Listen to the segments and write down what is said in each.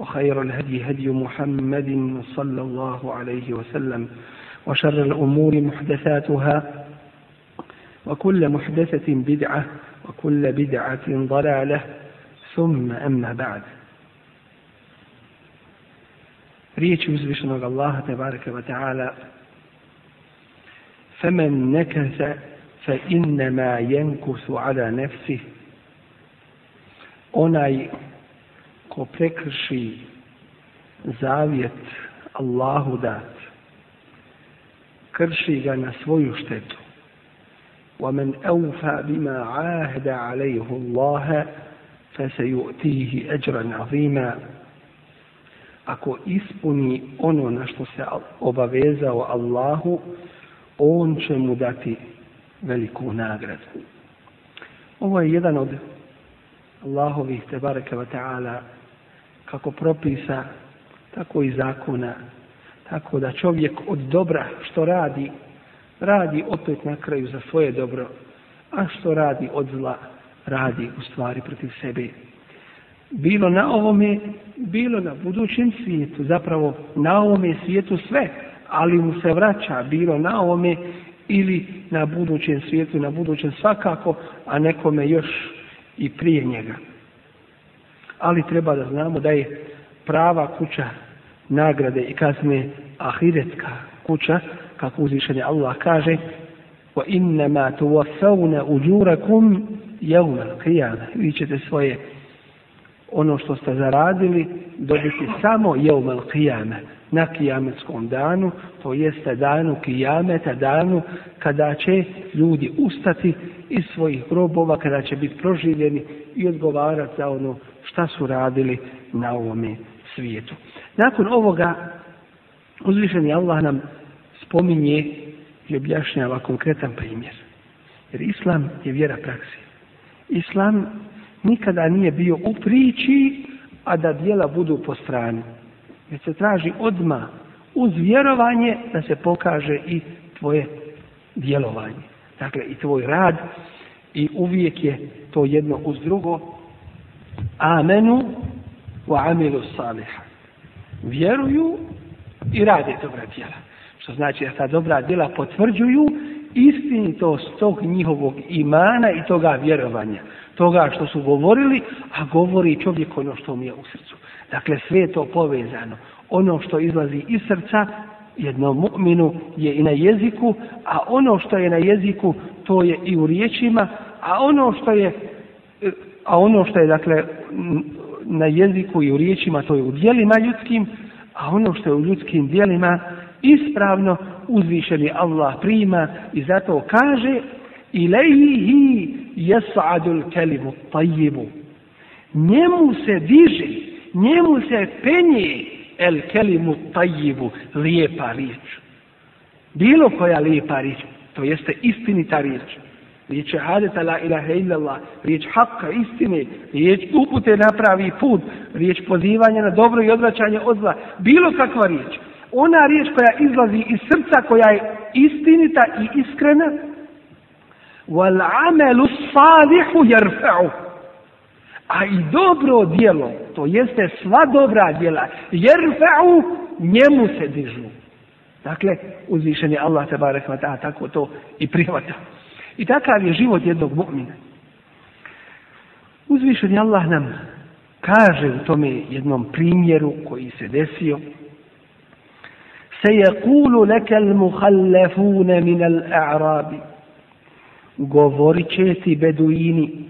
وخير الهدي هدي محمد صلى الله عليه وسلم وشر الأمور محدثاتها وكل محدثة بدعة وكل بدعة ضلالة ثم أما بعد ريتش uzvišenog الله تبارك وتعالى فَمَنْ نَكَثَ فَإِنَّمَا يَنْكُثُ عَلَى نَفْسِهِ Onaj ko prekrši zavjet Allahu dat, krši ga na svoju štetu. وَمَنْ أَوْفَى بِمَا عَاهْدَ عَلَيْهُ اللَّهَ فَسَيُؤْتِيهِ أَجْرًا عَظِيمًا Ako ispuni ono na što se obavezao Allahu, on će mu dati veliku nagradu. Ovo je jedan od Allahovih tebareka wa ta'ala kako propisa, tako i zakona. Tako da čovjek od dobra što radi, radi opet na kraju za svoje dobro, a što radi od zla, radi u stvari protiv sebe. Bilo na ovome, bilo na budućem svijetu, zapravo na ovome svijetu sve, ali mu se vraća bilo na ovome ili na budućem svijetu, na budućem svakako, a nekome još i prije njega ali treba da znamo da je prava kuća nagrade i kazne ahiretska kuća, kako uzvišenje Allah kaže, وَإِنَّمَا u أُجُورَكُمْ jevna krijana, Vi ćete svoje ono što ste zaradili dobiti samo u kijame, na kijametskom danu, to jeste danu kijameta, danu kada će ljudi ustati iz svojih grobova, kada će biti proživljeni i odgovarati za ono šta su radili na ovome svijetu. Nakon ovoga uzvišeni Allah nam spominje i objašnjava konkretan primjer. Jer Islam je vjera praksi. Islam nikada nije bio u priči, a da dijela budu po strani. Jer se traži odma uz vjerovanje da se pokaže i tvoje djelovanje. Dakle, i tvoj rad i uvijek je to jedno uz drugo. Amenu wa amilu saliha. Vjeruju i rade dobra djela. Što znači da ta dobra djela potvrđuju istinitost tog njihovog imana i toga vjerovanja, toga što su govorili, a govori čovjek ono što mu je u srcu. Dakle, sve je to povezano. Ono što izlazi iz srca jednom mu'minu je i na jeziku, a ono što je na jeziku to je i u riječima, a ono što je a ono što je dakle na jeziku i u riječima to je u dijelima ljudskim, a ono što je u ljudskim djelima ispravno uzvišeni Allah prima i zato kaže Ilaihi yas'adul kelimu tayyibu Njemu se diže, njemu se penje el kelimu tajibu, lijepa riječ. Bilo koja lijepa riječ, to jeste istinita riječ. Riječ hadeta la ilaha illallah, riječ hakka istine, riječ upute napravi put, riječ pozivanja na dobro i odvraćanje od zla, bilo kakva riječ ona riječ koja izlazi iz srca, koja je istinita i iskrena, A i dobro djelo, to jeste sva dobra djela, jerfa'u, njemu se dižu. Dakle, uzvišen je Allah tabarak a tako to i prihvata. I takav je život jednog mu'mina. Uzvišen Allah nam kaže u tome jednom primjeru koji se desio Sejekulu neke muhallefune minel a'rabi. Govorit će ti beduini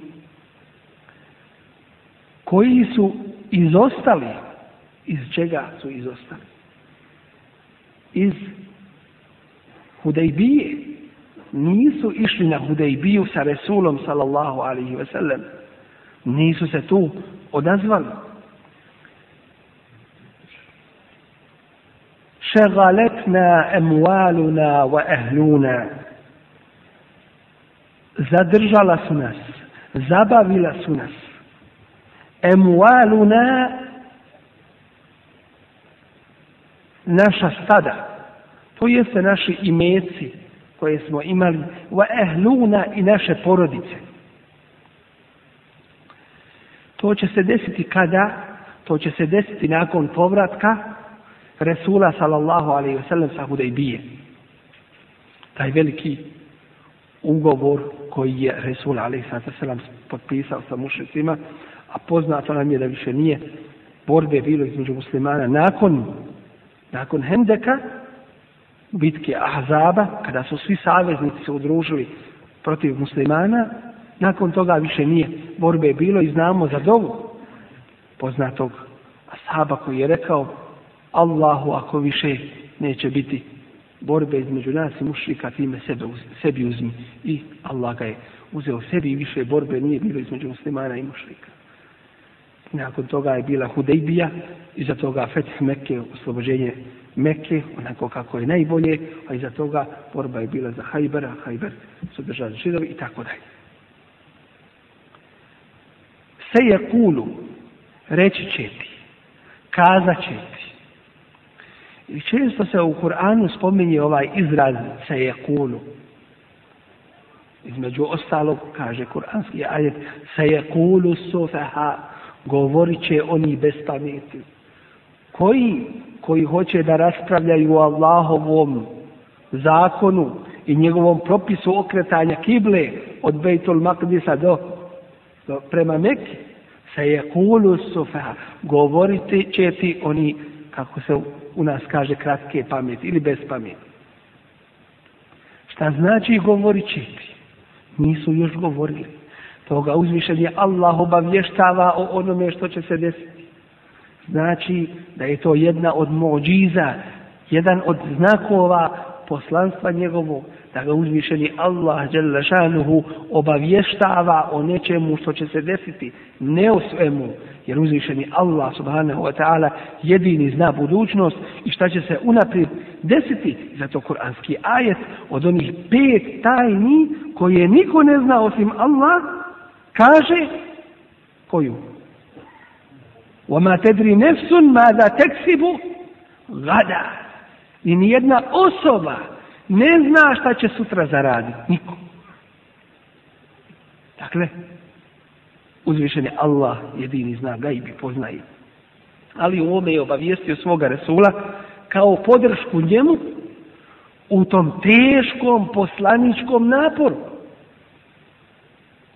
koji su izostali. Iz čega su izostali? Iz Hudejbije. Nisu išli na Hudejbiju sa Resulom sallallahu alihi sellem. Nisu se tu odazvali. شغلتنا emualuna wa ehluna. Zadržala su nas, zabavila su nas. Emualuna naša stada, to jeste naši imeci koje smo imali, wa ehluna i naše porodice. To će se desiti kada? To će se desiti nakon povratka Resula sallallahu alaihi wasallam sa Hudejbije. Taj veliki ugovor koji je Resul alaihi wasallam potpisao sa mušicima, a poznato nam je da više nije borbe bilo između muslimana nakon, nakon Hendeka, bitke Ahzaba, kada su svi saveznici se udružili protiv muslimana, nakon toga više nije borbe bilo i znamo za dovu poznatog ashaba koji je rekao Allahu ako više neće biti borbe između nas i mušrika time sebe, sebi uzmi. I Allah ga je uzeo sebi i više borbe nije bilo između muslimana i mušrika. Nakon toga je bila Hudejbija, za toga Feth Mekke, oslobođenje Mekke, onako kako je najbolje, a iza toga borba je bila za Hajbera, Hajber su držali židovi i tako dalje. Se je kulu, reći će ti, kazat će i često se u Kur'anu spominje ovaj izraz se je Između ostalog kaže kuranski ajet se je sufeha govorit će oni bez Koji, koji hoće da raspravljaju o Allahovom zakonu i njegovom propisu okretanja kible od Bejtul Makdisa do, do prema meki, se je kulu govoriti će ti oni, kako se u nas kaže kratke pameti ili bez pameti. Šta znači govori Nisu još govorili. Toga uzvišen je Allah obavještava o onome što će se desiti. Znači da je to jedna od mođiza, jedan od znakova poslanstva njegovo da ga uzmišeni Allah Đelešanuhu obavještava o nečemu što će se desiti, ne o svemu, jer uzmišeni Allah subhanahu wa ta'ala jedini zna budućnost i šta će se unaprijed desiti, zato kuranski ajet od onih pet tajni koje niko ne zna osim Allah, kaže koju? وَمَا تَدْرِ نَفْسٌ مَا i nijedna osoba ne zna šta će sutra zaraditi. Niko. Dakle, uzvišen je Allah, jedini zna ga i poznaje. Ali u ovome je obavijestio svoga Resula kao podršku njemu u tom teškom poslaničkom naporu.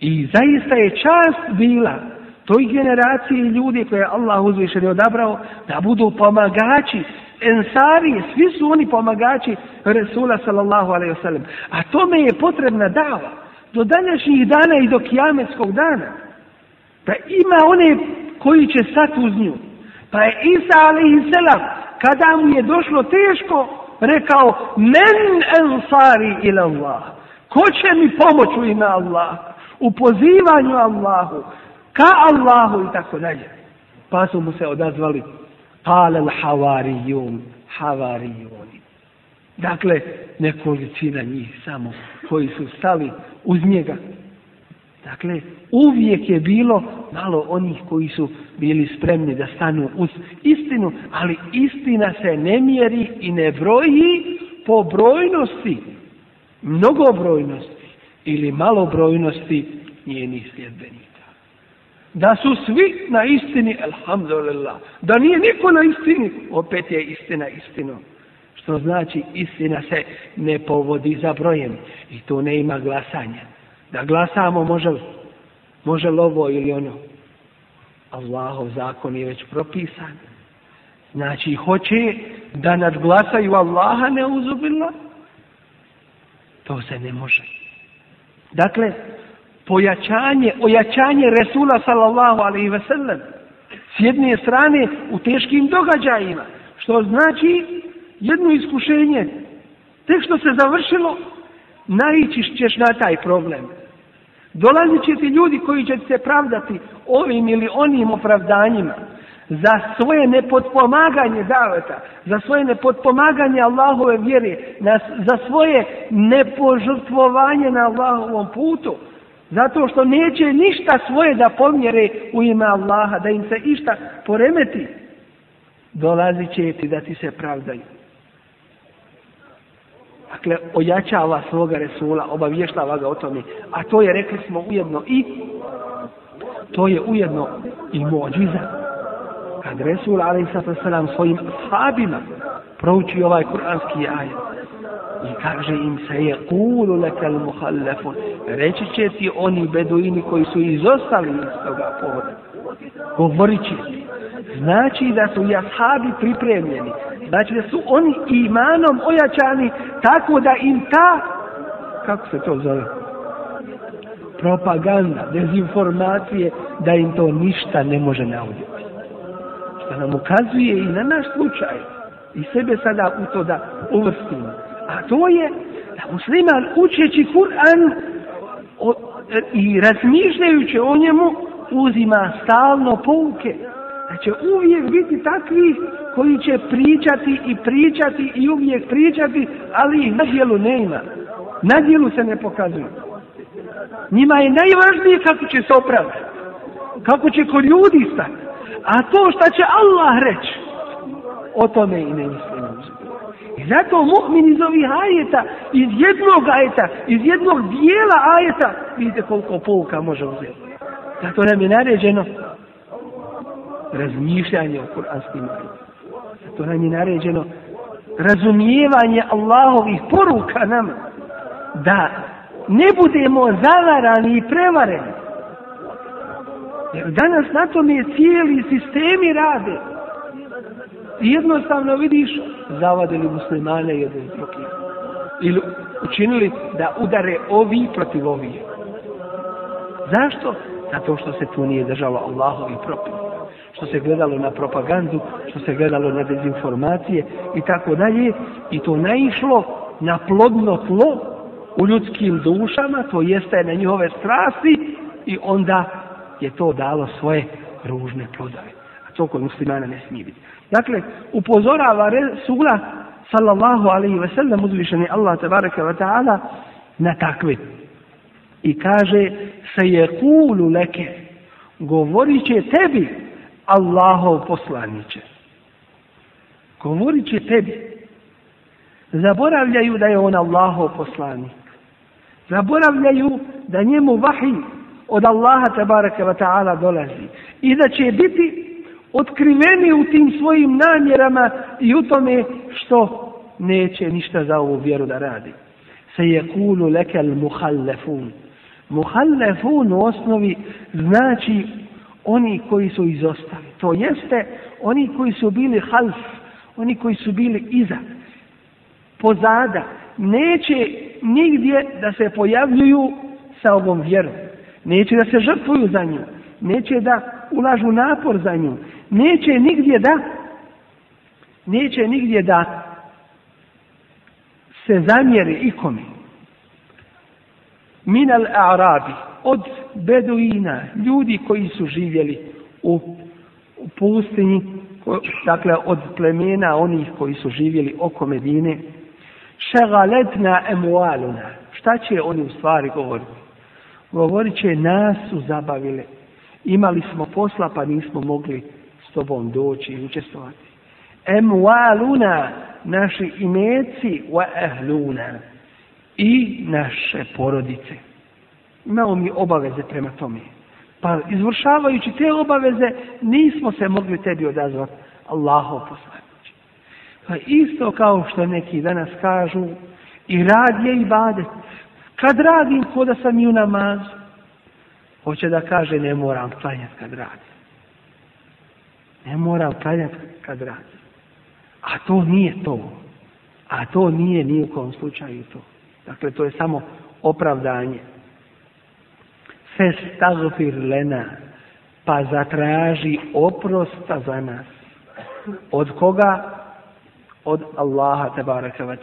I zaista je čast bila toj generaciji ljudi koje je Allah uzvišen je odabrao da budu pomagači ensari, svi su oni pomagači Resula sallallahu alaihi wasallam. A tome je potrebna dava. Do današnjih dana i do kijametskog dana. Pa ima one koji će sat uz nju. Pa je Isa alaihi kada mu je došlo teško, rekao, men ensari ila Allah. Ko će mi pomoći u ime Allah? U pozivanju Allahu, ka Allahu i tako dalje. Pa su mu se odazvali قال havarijum, حواريون Dakle, nekolicina njih samo koji su stali uz njega. Dakle, uvijek je bilo malo onih koji su bili spremni da stanu uz istinu, ali istina se ne mjeri i ne broji po brojnosti, mnogobrojnosti ili malobrojnosti njenih sljedbenika. Da su svi na istini, alhamdulillah. Da nije niko na istini, opet je istina istinom. Što znači istina se ne povodi za brojem i tu ne ima glasanja. Da glasamo može, može lovo ili ono. Allahov zakon je već propisan. Znači hoće da nadglasaju Allaha ne uzubila. To se ne može. Dakle, pojačanje, ojačanje Resula sallallahu alaihi ve sellem. S jedne strane u teškim događajima, što znači jedno iskušenje. Tek što se završilo, naići ćeš na taj problem. Dolazit će ti ljudi koji će se pravdati ovim ili onim opravdanjima za svoje nepotpomaganje daveta, za svoje nepotpomaganje Allahove vjere, za svoje nepožrtvovanje na Allahovom putu, zato što neće ništa svoje da pomjere u ime Allaha, da im se išta poremeti. Dolazi će ti da ti se pravdaju. Dakle, ojačava svoga Resula, obavještava ga o tome. A to je, rekli smo, ujedno i to je ujedno i mođiza. Kad Resul, ali i svojim sahabima prouči ovaj kuranski ajat i kaže im se je kulu lekel Reći će ti oni beduini koji su izostali iz toga povoda. Govorit će Znači da su jashabi pripremljeni. Znači da su oni imanom ojačani tako da im ta, kako se to zove, propaganda, dezinformacije, da im to ništa ne može nauditi. Što nam ukazuje i na naš slučaj. I sebe sada u to da uvrstimo. A to je da musliman učeći Kur'an e, i razmišljajući o njemu uzima stalno pouke. Da će uvijek biti takvi koji će pričati i pričati i uvijek pričati, ali ih na djelu ne ima. Na djelu se ne pokazuju. Njima je najvažnije kako će se opraviti. Kako će kod ljudi stati. A to šta će Allah reći, o tome i ne mislimo. I zato muhmin iz ovih ajeta, iz jednog ajeta, iz jednog dijela ajeta, vidite koliko pouka može uzeti. Zato nam je naređeno razmišljanje o kuranskim ajetima. Zato nam je naređeno razumijevanje Allahovih poruka nam, Da ne budemo zavarani i prevareni. Jer danas na tome cijeli sistemi rade jednostavno vidiš, zavadili muslimane jedni drugim. Ili učinili da udare ovi protiv ovih. Zašto? Zato što se tu nije držalo Allahovi propis. Što se gledalo na propagandu, što se gledalo na dezinformacije i tako dalje. I to naišlo na plodno tlo u ljudskim dušama, to jeste na njihove strasti i onda je to dalo svoje ružne plodove. A to kod muslimana ne smije biti. Dakle, upozorava Resula sallallahu alaihi ve sellem uzvišeni Allah tabaraka wa ta'ala na takve. I kaže se je kulu leke govorit će tebi Allahov poslaniće. Govorit će tebi. Zaboravljaju da je on Allahov poslanik. Zaboravljaju da njemu vahij od Allaha tabaraka wa ta'ala dolazi. I da će biti otkriveni u tim svojim namjerama i u tome što neće ništa za ovu vjeru da radi. Se je kulu lekel muhallefun. Muhallefun u osnovi znači oni koji su izostali. To jeste oni koji su bili half, oni koji su bili iza, pozada. Neće nigdje da se pojavljuju sa ovom vjerom. Neće da se žrtvuju za nju. Neće da ulažu napor za nju neće nigdje da neće nigdje da se zamjeri ikome. al Arabi, od Beduina, ljudi koji su živjeli u, pustinji, dakle od plemena onih koji su živjeli oko Medine, šagaletna emualuna, šta će oni u stvari govoriti? Govorit će nas su zabavile, imali smo posla pa nismo mogli sobom doći i učestvovati. luna, naši imeci, wa ehluna, i naše porodice. Imamo mi obaveze prema tome. Pa izvršavajući te obaveze nismo se mogli tebi odazvati. Allahov poslanić. Pa isto kao što neki danas kažu i rad je i badet. Kad radim ko da sam i u namazu. Hoće da kaže ne moram klanjati kad radim. Ne mora kadra. kad radi. A to nije to. A to nije ni u kom slučaju to. Dakle, to je samo opravdanje. Festagfir lena, pa zatraži oprosta za nas. Od koga? Od Allaha tabaraka wa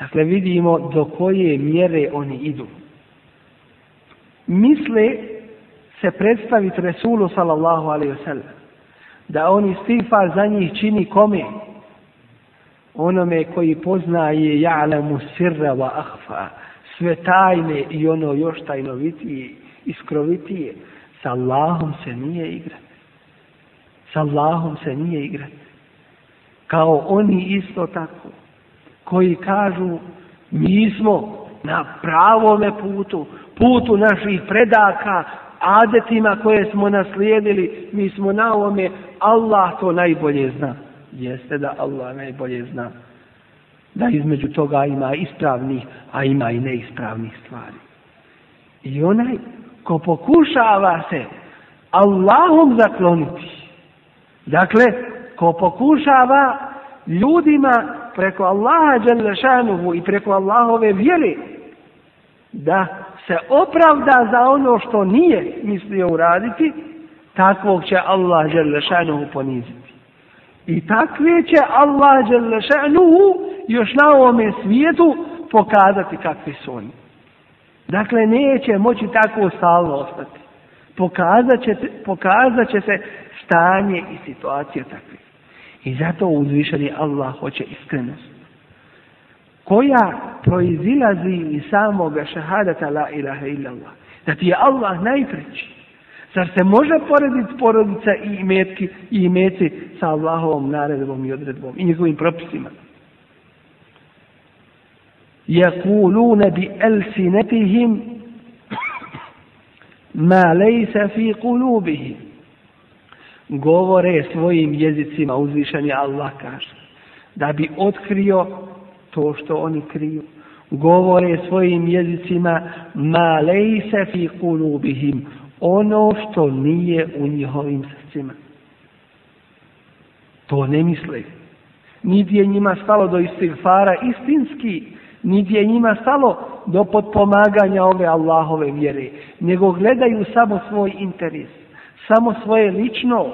Dakle, vidimo do koje mjere oni idu. Misle se predstaviti Resulu sallallahu alaihi wa sallam da oni istifar za njih čini kome? Onome koji poznaje ja'lamu sirra wa ahfa, sve tajne i ono još tajnovitije, iskrovitije. Sa Allahom se nije igrati. Sa Allahom se nije igrati. Kao oni isto tako, koji kažu mi smo na pravome putu, putu naših predaka, adetima koje smo naslijedili, mi smo na ovome, Allah to najbolje zna. Jeste da Allah najbolje zna. Da između toga ima ispravnih, a ima i neispravnih stvari. I onaj ko pokušava se Allahom zakloniti. Dakle, ko pokušava ljudima preko Allaha Đalešanuhu i preko Allahove vjere da se opravda za ono što nije mislio uraditi, takvog će Allah Đerlešanu poniziti. I takve će Allah još na ovome svijetu pokazati kakvi su oni. Dakle, neće moći tako stalno ostati. Pokazat će, se stanje i situacija takve. I zato uzvišeni Allah hoće iskrenost. Koja proizilazi iz samoga šahadata la ilaha illallah. Da je Allah najpreći. Zar se može porediti porodica i imetki i imeci sa Allahovom naredbom i odredbom i njihovim propisima? Jakulune bi elsinetihim ma lejsa fi kulubihi. Govore svojim jezicima, uzvišeni Allah kaže, da bi otkrio to što oni kriju. Govore svojim jezicima ma lejsa fi kulubihim ono što nije u njihovim srcima. To ne misle. Niti je njima stalo do fara istinski, niti je njima stalo do potpomaganja ove Allahove vjere, nego gledaju samo svoj interes, samo svoje lično,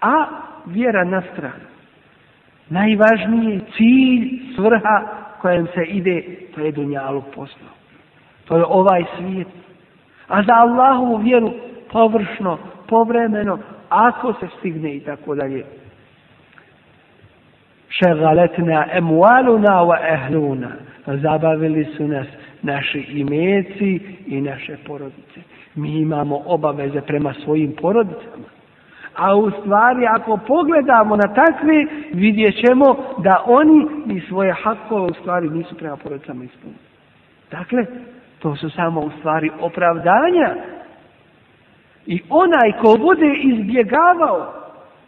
a vjera na stranu. Najvažniji cilj, svrha kojem se ide, to je dunjalu poslu. To je ovaj svijet a za Allahovu vjeru površno, povremeno, ako se stigne i tako dalje. Šegaletna emualuna wa ehluna. Zabavili su nas naši imeci i naše porodice. Mi imamo obaveze prema svojim porodicama. A u stvari ako pogledamo na takve, vidjet ćemo da oni i svoje hakove u stvari nisu prema porodicama ispunili. Dakle, to su samo u stvari opravdanja. I onaj ko bude izbjegavao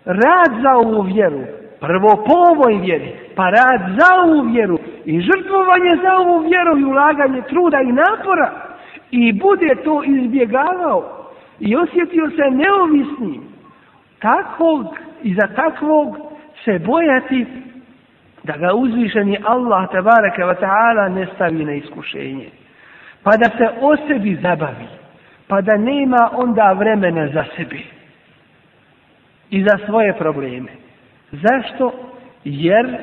rad za ovu vjeru, prvo po ovoj vjeri, pa rad za ovu vjeru i žrtvovanje za ovu vjeru i ulaganje truda i napora i bude to izbjegavao i osjetio se neovisnim takvog i za takvog se bojati da ga uzvišeni Allah tabaraka wa ta'ala ne stavi na iskušenje pa da se o sebi zabavi, pa da nema onda vremena za sebi i za svoje probleme. Zašto? Jer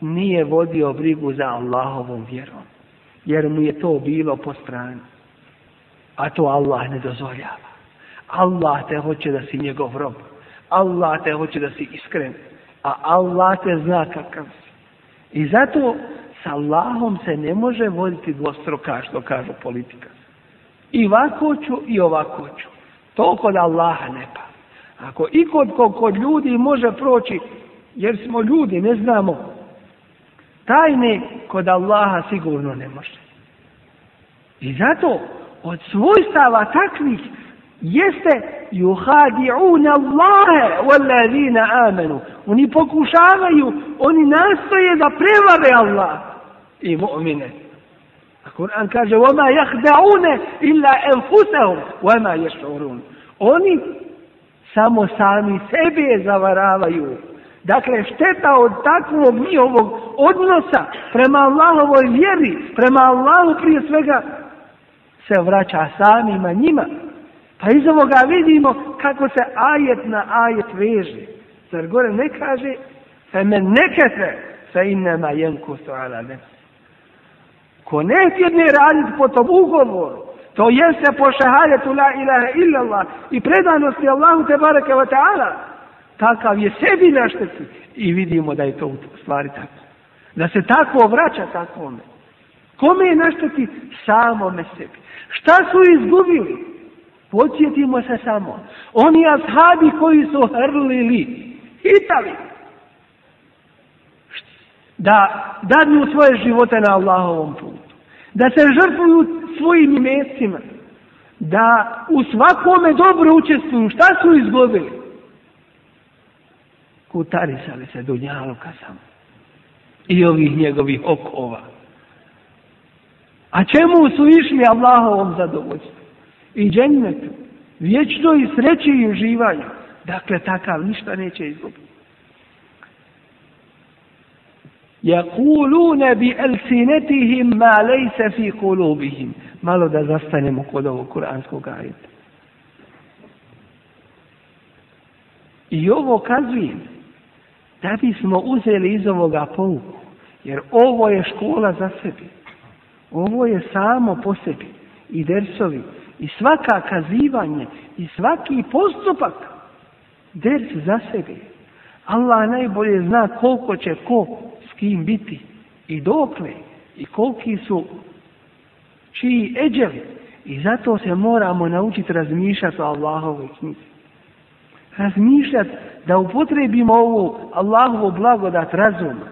nije vodio brigu za Allahovom vjerom. Jer mu je to bilo po strani. A to Allah ne dozvoljava. Allah te hoće da si njegov rob. Allah te hoće da si iskren. A Allah te zna kakav si. I zato sa Allahom se ne može voditi dvostruka što kaže politika. I ovako ću i ovako ću. To kod Allaha ne pa. Ako i kod, kod, kod ljudi može proći, jer smo ljudi, ne znamo, tajne kod Allaha sigurno ne može. I zato od svojstava takvih jeste juhadi'un Allahe wallazina amenu. Oni pokušavaju, oni nastoje da prevare Allaha i mu'mine. A Kur'an kaže وَمَا يَحْدَعُونَ إِلَّا أَنْفُسَهُمْ وَمَا يَشْعُرُونَ Oni samo sami sebe zavaravaju. Dakle, šteta od takvog njihovog odnosa prema Allahovoj vjeri, prema Allahu prije svega, se vraća samima njima. Pa iz ovoga vidimo kako se ajet na ajet veže. Zar gore ne kaže, fe men nekete, fe innama su ala nefsu. Ko ne htjedne raditi po tom ugovoru, to jeste po šehajetu la ilaha illallah i predanosti Allahu te barake wa ta'ala, takav je sebi našteti I vidimo da je to u stvari tako. Da se tako vraća takvome. Kome je našteti? Samome sebi. Šta su izgubili? Podsjetimo se samo. Oni ashabi koji su hrlili, hitali, da dadnu svoje živote na Allahovom putu da se žrtvuju svojim imecima, da u svakome dobro učestvuju. Šta su izgubili? Kutarisali se njaloka samo. I ovih njegovih okova. A čemu su išli Allahovom zadovoljstvu? I džennetu. Vječno i sreći i uživanju. Dakle, takav ništa neće izgubiti. bi elsinetihim ma fi Malo da zastanemo kod ovog kuranskog ajeta. I ovo kazujem da bismo uzeli iz ovoga pouku. Jer ovo je škola za sebi. Ovo je samo po sebi. I dersovi. I svaka kazivanje. I svaki postupak. Ders za sebi. Allah najbolje zna koliko će ko kim biti i dokle i koliki su čiji eđeli. I zato se moramo naučiti razmišljati o Allahovoj knjizi. Razmišljati da upotrebimo ovu Allahovu blagodat razuma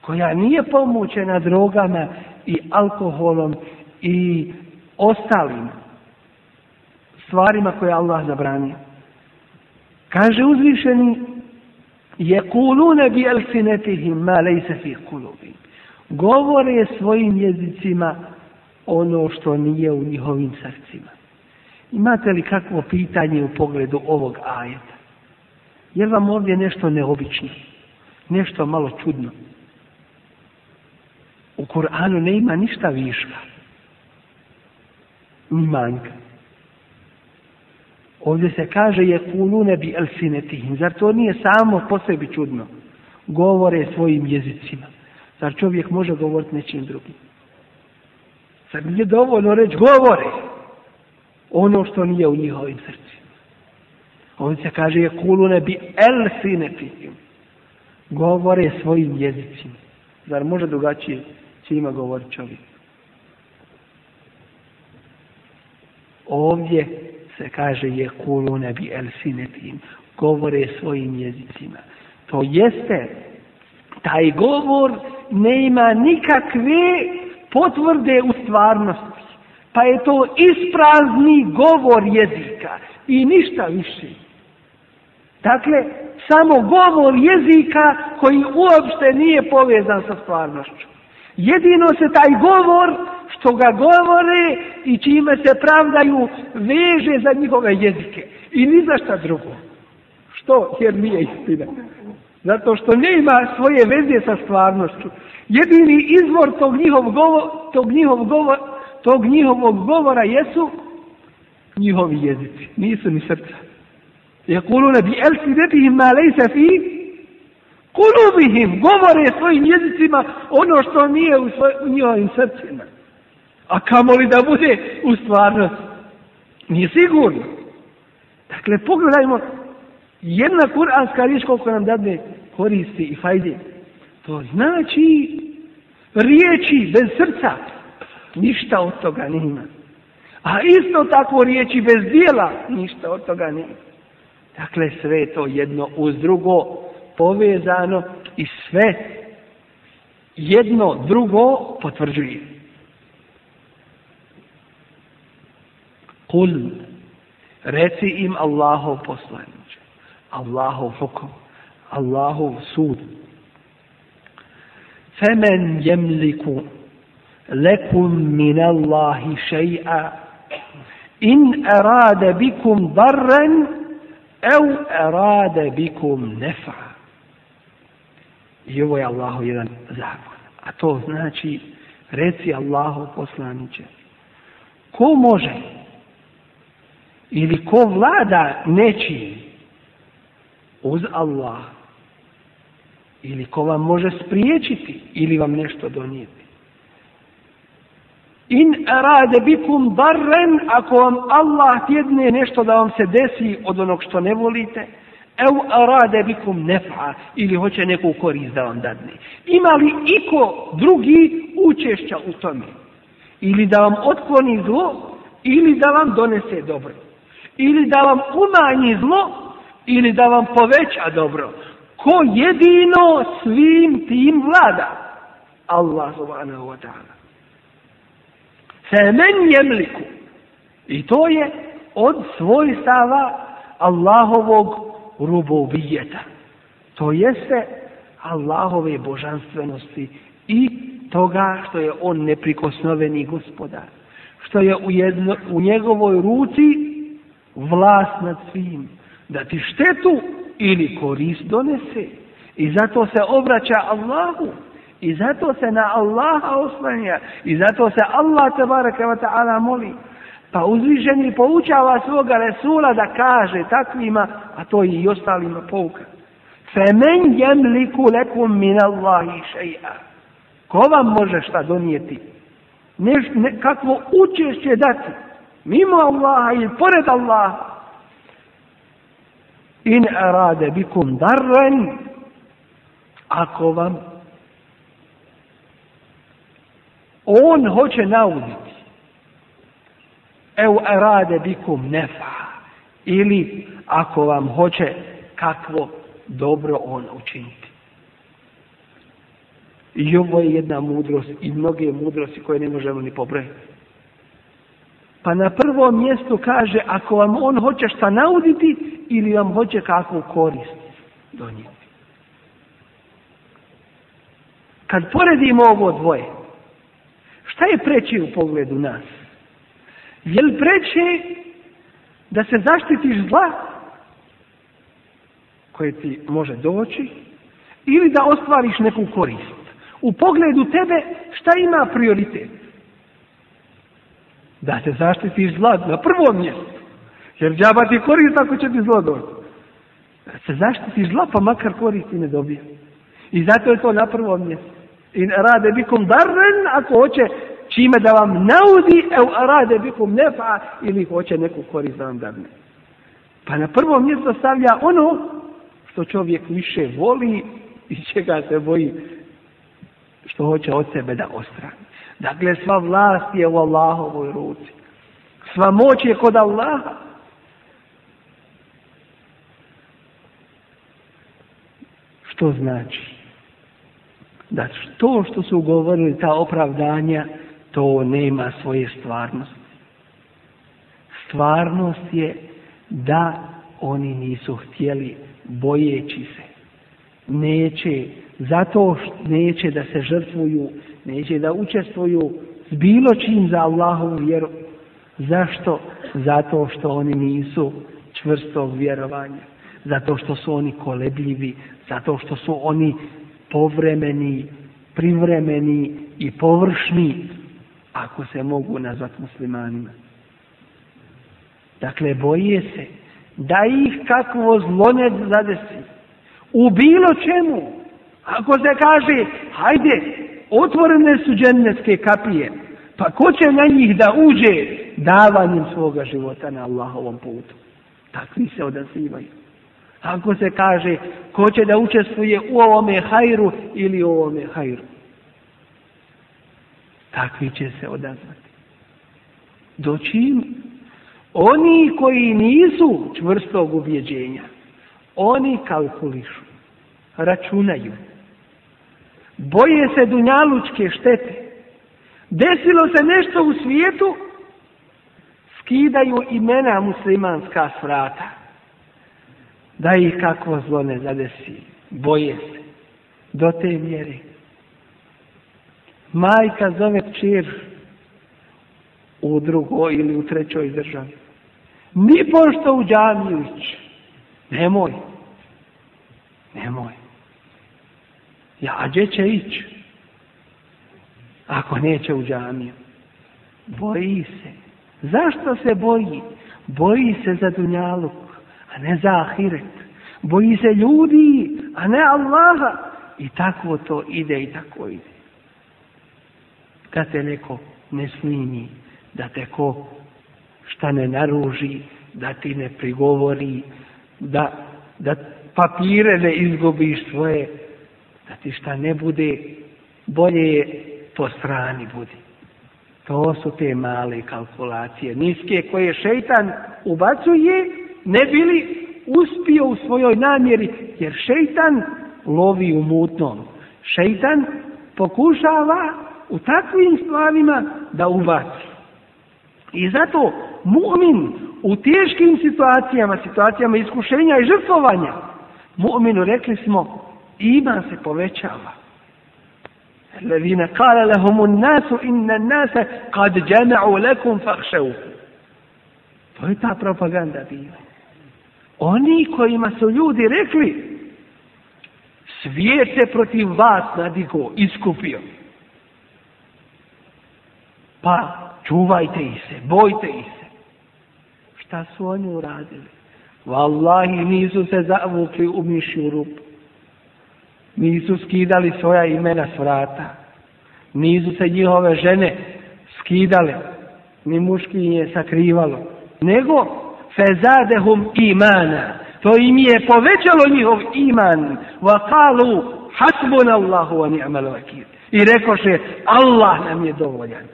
koja nije pomoćena drogama i alkoholom i ostalim stvarima koje Allah zabranio. Kaže uzvišeni يقولون بألسنتهم ما ليس في Govore svojim jezicima ono što nije u njihovim srcima. Imate li kakvo pitanje u pogledu ovog ajeta? Je vam ovdje nešto neobično? Nešto malo čudno? U Kur'anu ne ima ništa viška. Ni manjka. Ovdje se kaže je kulune bi elsinetihim. Zar to nije samo po sebi čudno? Govore svojim jezicima. Zar čovjek može govoriti nečim drugim? Zar nije dovoljno reći govore ono što nije u njihovim srcima? Ovdje se kaže je kulune bi elsinetihim. Govore svojim jezicima. Zar može drugačije svima govoriti čovjek? Ovdje se kaže je nebi bi Sinetim, govore svojim jezicima. To jeste, taj govor ne ima nikakve potvrde u stvarnosti. Pa je to isprazni govor jezika i ništa više. Dakle, samo govor jezika koji uopšte nije povezan sa stvarnošću. Jedino se taj govor, što ga govore i čime se pravdaju, veže za njihove jezike. I ni za šta drugo. Što? Jer nije istina. Zato što ne ima svoje veze sa stvarnošću. Jedini izvor tog, njihov govor, tog, njihov njihovog govora jesu njihovi jezici. Nisu ni srca. Jekuluna bi elsi ma lejsa fi Kulubihim, govore svojim jezicima ono što nije u, svoj, u njihovim srcima. A li da bude u stvarnosti. Nije sigurno. Dakle, pogledajmo jedna kuranska riječ koliko nam dadne koristi i fajde. To znači riječi bez srca. Ništa od toga nema. A isto tako riječi bez dijela. Ništa od toga nema. Dakle, sve je to jedno uz drugo povezano i sve jedno drugo potvrđuje. Kul, reci im Allahov poslanić, Allahu hukum Allahu sud. Femen jemliku lekum min Allahi šeja in erade bikum darren ev erade bikum nefa. I ovo je Allahu jedan zakon. A to znači, reci Allahu poslaniće. Ko može ili ko vlada nečiji uz Allah ili ko vam može spriječiti ili vam nešto donijeti. In rade bikum barren ako vam Allah tjedne nešto da vam se desi od onog što ne volite Eu arade bikum nef'a. Ili hoće neku korist da vam dadne. Ima li iko drugi učešća u tome? Ili da vam otkloni zlo, ili da vam donese dobro. Ili da vam umanji zlo, ili da vam poveća dobro. Ko jedino svim tim vlada? Allah subhanahu wa ta'ala. jemliku. I to je od svojstava Allahovog rububijeta. To jeste Allahove božanstvenosti i toga što je on neprikosnoveni gospodar. Što je u, u njegovoj ruci vlast nad svim. Da ti štetu ili korist donese. I zato se obraća Allahu. I zato se na Allaha oslanja. I zato se Allah tabaraka wa ta'ala moli. Pa uzvišeni poučava svoga Resula da kaže takvima, a to i ostalima pouka. Femen liku lekum min Allahi šeja. Ko vam može šta donijeti? Ne, ne, kakvo učešće dati? Mimo Allaha ili pored Allaha? In rade bikum darren. Ako vam on hoće nauditi Evo rade bikum nefa. Ili ako vam hoće kakvo dobro on učiniti. I ovo je jedna mudrost i mnoge mudrosti koje ne možemo ni pobrojiti. Pa na prvom mjestu kaže ako vam on hoće šta nauditi ili vam hoće kakvu korist donijeti. Kad poredimo ovo dvoje, šta je preći u pogledu nas? Jel preče da se zaštitiš zla koje ti može doći ili da ostvariš neku korist? U pogledu tebe šta ima prioritet? Da se zaštitiš zla na prvom mjestu. Jer džaba ti korist ako će ti zlo doći. Da se zaštitiš zla pa makar koristi ne dobije. I zato je to na prvom mjestu. I rade bikom darren ako hoće čime da vam naudi ev arade bikum nefa ili hoće neku korist da vam Pa na prvo mjesto stavlja ono što čovjek više voli i čega se boji što hoće od sebe da ostrani. Dakle, sva vlast je u Allahovoj ruci. Sva moć je kod Allaha. Što znači? Da to što su govorili, ta opravdanja, to nema svoje stvarnosti. Stvarnost je da oni nisu htjeli bojeći se. Neće, zato neće da se žrtvuju, neće da učestvuju s bilo čim za Allahovu vjeru. Zašto? Zato što oni nisu čvrstog vjerovanja. Zato što su oni kolebljivi, zato što su oni povremeni, privremeni i površni ako se mogu nazvat muslimanima. Dakle, boje se da ih kakvo zlo ne zadesi. U bilo čemu, ako se kaže, hajde, otvorene su džennetske kapije, pa ko će na njih da uđe davanjem svoga života na Allahovom putu? Takvi se odazivaju. Ako se kaže, ko će da učestvuje u ovome hajru ili u ovome hajru? takvi će se odazvati. Doći Oni koji nisu čvrstog uvjeđenja, oni kalkulišu, računaju, boje se dunjalučke štete, desilo se nešto u svijetu, skidaju imena muslimanska svrata, da ih kakvo zlo ne zadesi, boje se, do te mjeri. Majka zove čir u drugoj ili u trećoj državi. Ni pošto u džamiju Nemoj. Nemoj. Ja, a će ići? Ako neće u džamiju. Boji se. Zašto se boji? Boji se za dunjaluk, a ne za ahiret. Boji se ljudi, a ne Allaha. I tako to ide, i tako ide da te neko ne snimi, da te ko šta ne naruži, da ti ne prigovori, da, da papire ne izgubiš svoje, da ti šta ne bude, bolje je po strani budi. To su te male kalkulacije, niske koje šeitan ubacuje, ne bili uspio u svojoj namjeri, jer šeitan lovi u mutnom. Šeitan pokušava u takvim stvarima da ubaci. I zato mu'min u teškim situacijama, situacijama iskušenja i žrtvovanja, mu'minu rekli smo, ima se povećava. Levina قال لهم الناس inna الناس قد džana'u lekum To je ta propaganda bila. Oni kojima su ljudi rekli svijet se protiv vas nadigo, iskupio. Pa čuvajte ih se, bojte ih se. Šta su oni uradili? Wallahi nisu se zavukli u mišju rupu. Nisu skidali svoja imena s vrata. Nisu se njihove žene skidale. Ni muški je sakrivalo. Nego fezadehum imana. To im je povećalo njihov iman. Wa kalu hasbunallahu wa ni'mal vakir. I rekoše Allah nam je dovoljan.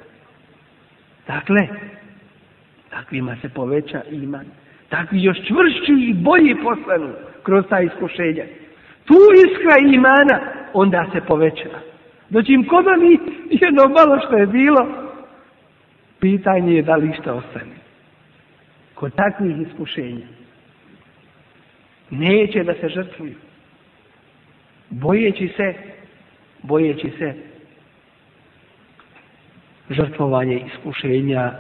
Dakle, takvima se poveća iman. Takvi još čvršću i bolji postanu kroz ta iskušenja. Tu iskra imana onda se poveća. Znači im koda mi jedno malo što je bilo, pitanje je da li što ostane. Kod takvih iskušenja neće da se žrtvuju. Bojeći se, bojeći se žrtvovanje iskušenja,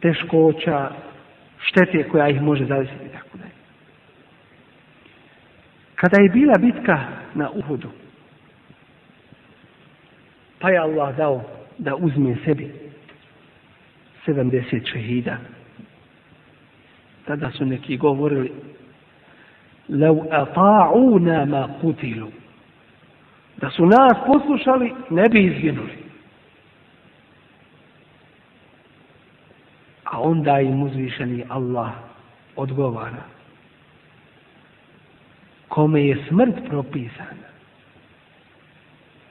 teškoća, štete koja ih može zadesiti i tako Kada je bila bitka na Uhudu, pa je Allah dao da uzme sebi 70 šehida. Tada su neki govorili لو أطاعونا ما قتلوا da su nas poslušali ne bi izginuli a onda im uzvišeni Allah odgovara. Kome je smrt propisana,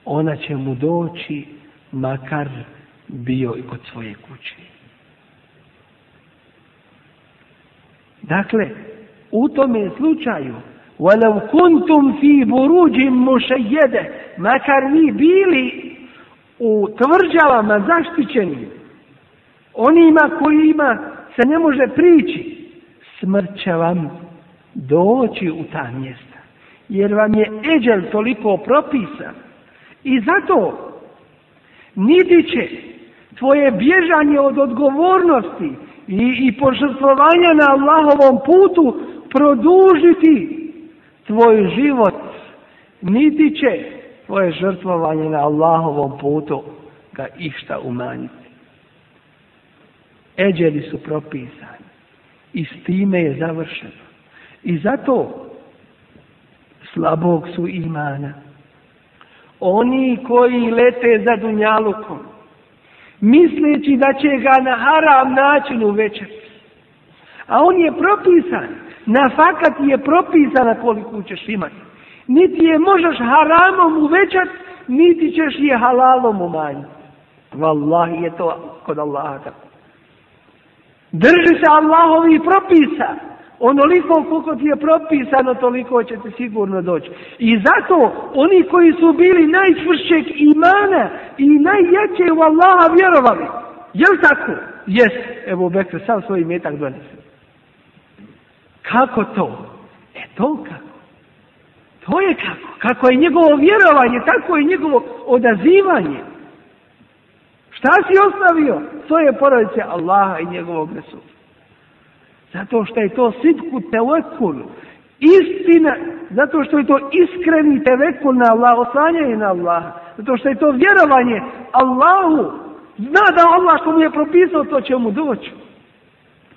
ona će mu doći makar bio i kod svoje kuće. Dakle, u tome slučaju وَلَوْ كُنْتُمْ فِي بُرُوجٍ مُشَيَّدَ Makar vi bili u tvrđavama zaštićeni Onima kojima se ne može prići, smrt će vam doći u ta mjesta. Jer vam je eđel toliko propisan. I zato niti će tvoje bježanje od odgovornosti i, i na Allahovom putu produžiti tvoj život, niti će tvoje žrtvovanje na Allahovom putu ga išta umanjiti. Eđeli su propisani. I s time je završeno. I zato slabog su imana. Oni koji lete za dunjalukom, misleći da će ga na haram način uvećati. A on je propisan. Na fakat je propisana koliko ćeš imati. Niti je možeš haramom uvećat, niti ćeš je halalom umanjiti. Wallahi je to kod Allaha tako. Drži se Allahovi propisa. Onoliko koliko ti je propisano, toliko će ti sigurno doći. I zato oni koji su bili najčvršćeg imana i najjače u Allaha vjerovali. Jel tako? Jes, evo Bekr, sam svoj imetak donese. Kako to? E to kako? To je kako. Kako je njegovo vjerovanje, tako je njegovo odazivanje. Šta si ostavio? je porodice Allaha i njegovog Resula. Zato što je to sitku telekul. Istina, zato što je to iskreni telekul na Allah, oslanjanje na Allah. Zato što je to vjerovanje Allahu. Zna da Allah mu je propisao, to će mu doći.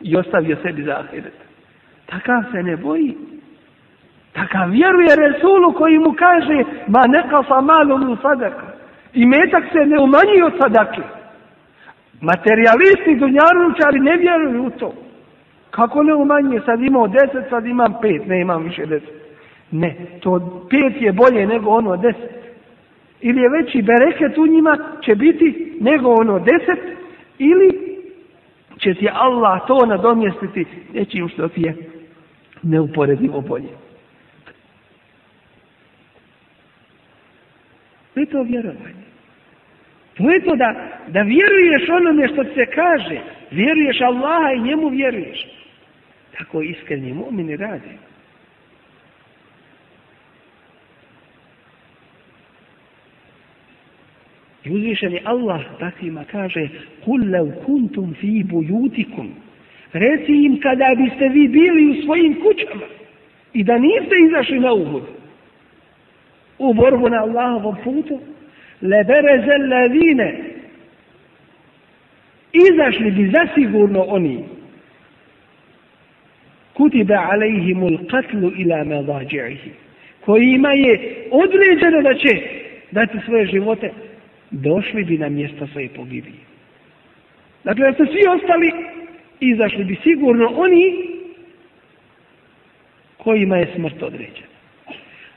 I ostavio sebi za ahiret. Takav se ne boji. Takav vjeruje Resulu koji mu kaže ma neka malom u sadaka. I metak se ne umanji od sadake. Materialisti dunjaručari ne vjeruju u to. Kako ne umanje, sad imao deset, sad imam pet, ne imam više deset. Ne, to pet je bolje nego ono deset. Ili je veći bereket u njima će biti nego ono deset, ili će ti Allah to nadomjestiti nečim što ti je neuporedivo bolje. Vi to vjerovanje. To je to da, da vjeruješ onome što se kaže. Vjeruješ Allaha i njemu vjeruješ. Tako iskreni mu'mini radi. I uzvišeni Allah takvima kaže Kullau kuntum fi bujutikum Reci im kada biste vi bili u svojim kućama i da niste izašli na uhud u borbu na Allahovom putu lebereze levine. Izašli bi zasigurno oni. Kutiba alejhimul katlu ila koji Kojima je određeno da će dati svoje živote, došli bi na mjesto svoje pogibije. Dakle, da su svi ostali, izašli bi sigurno oni kojima je smrt određena.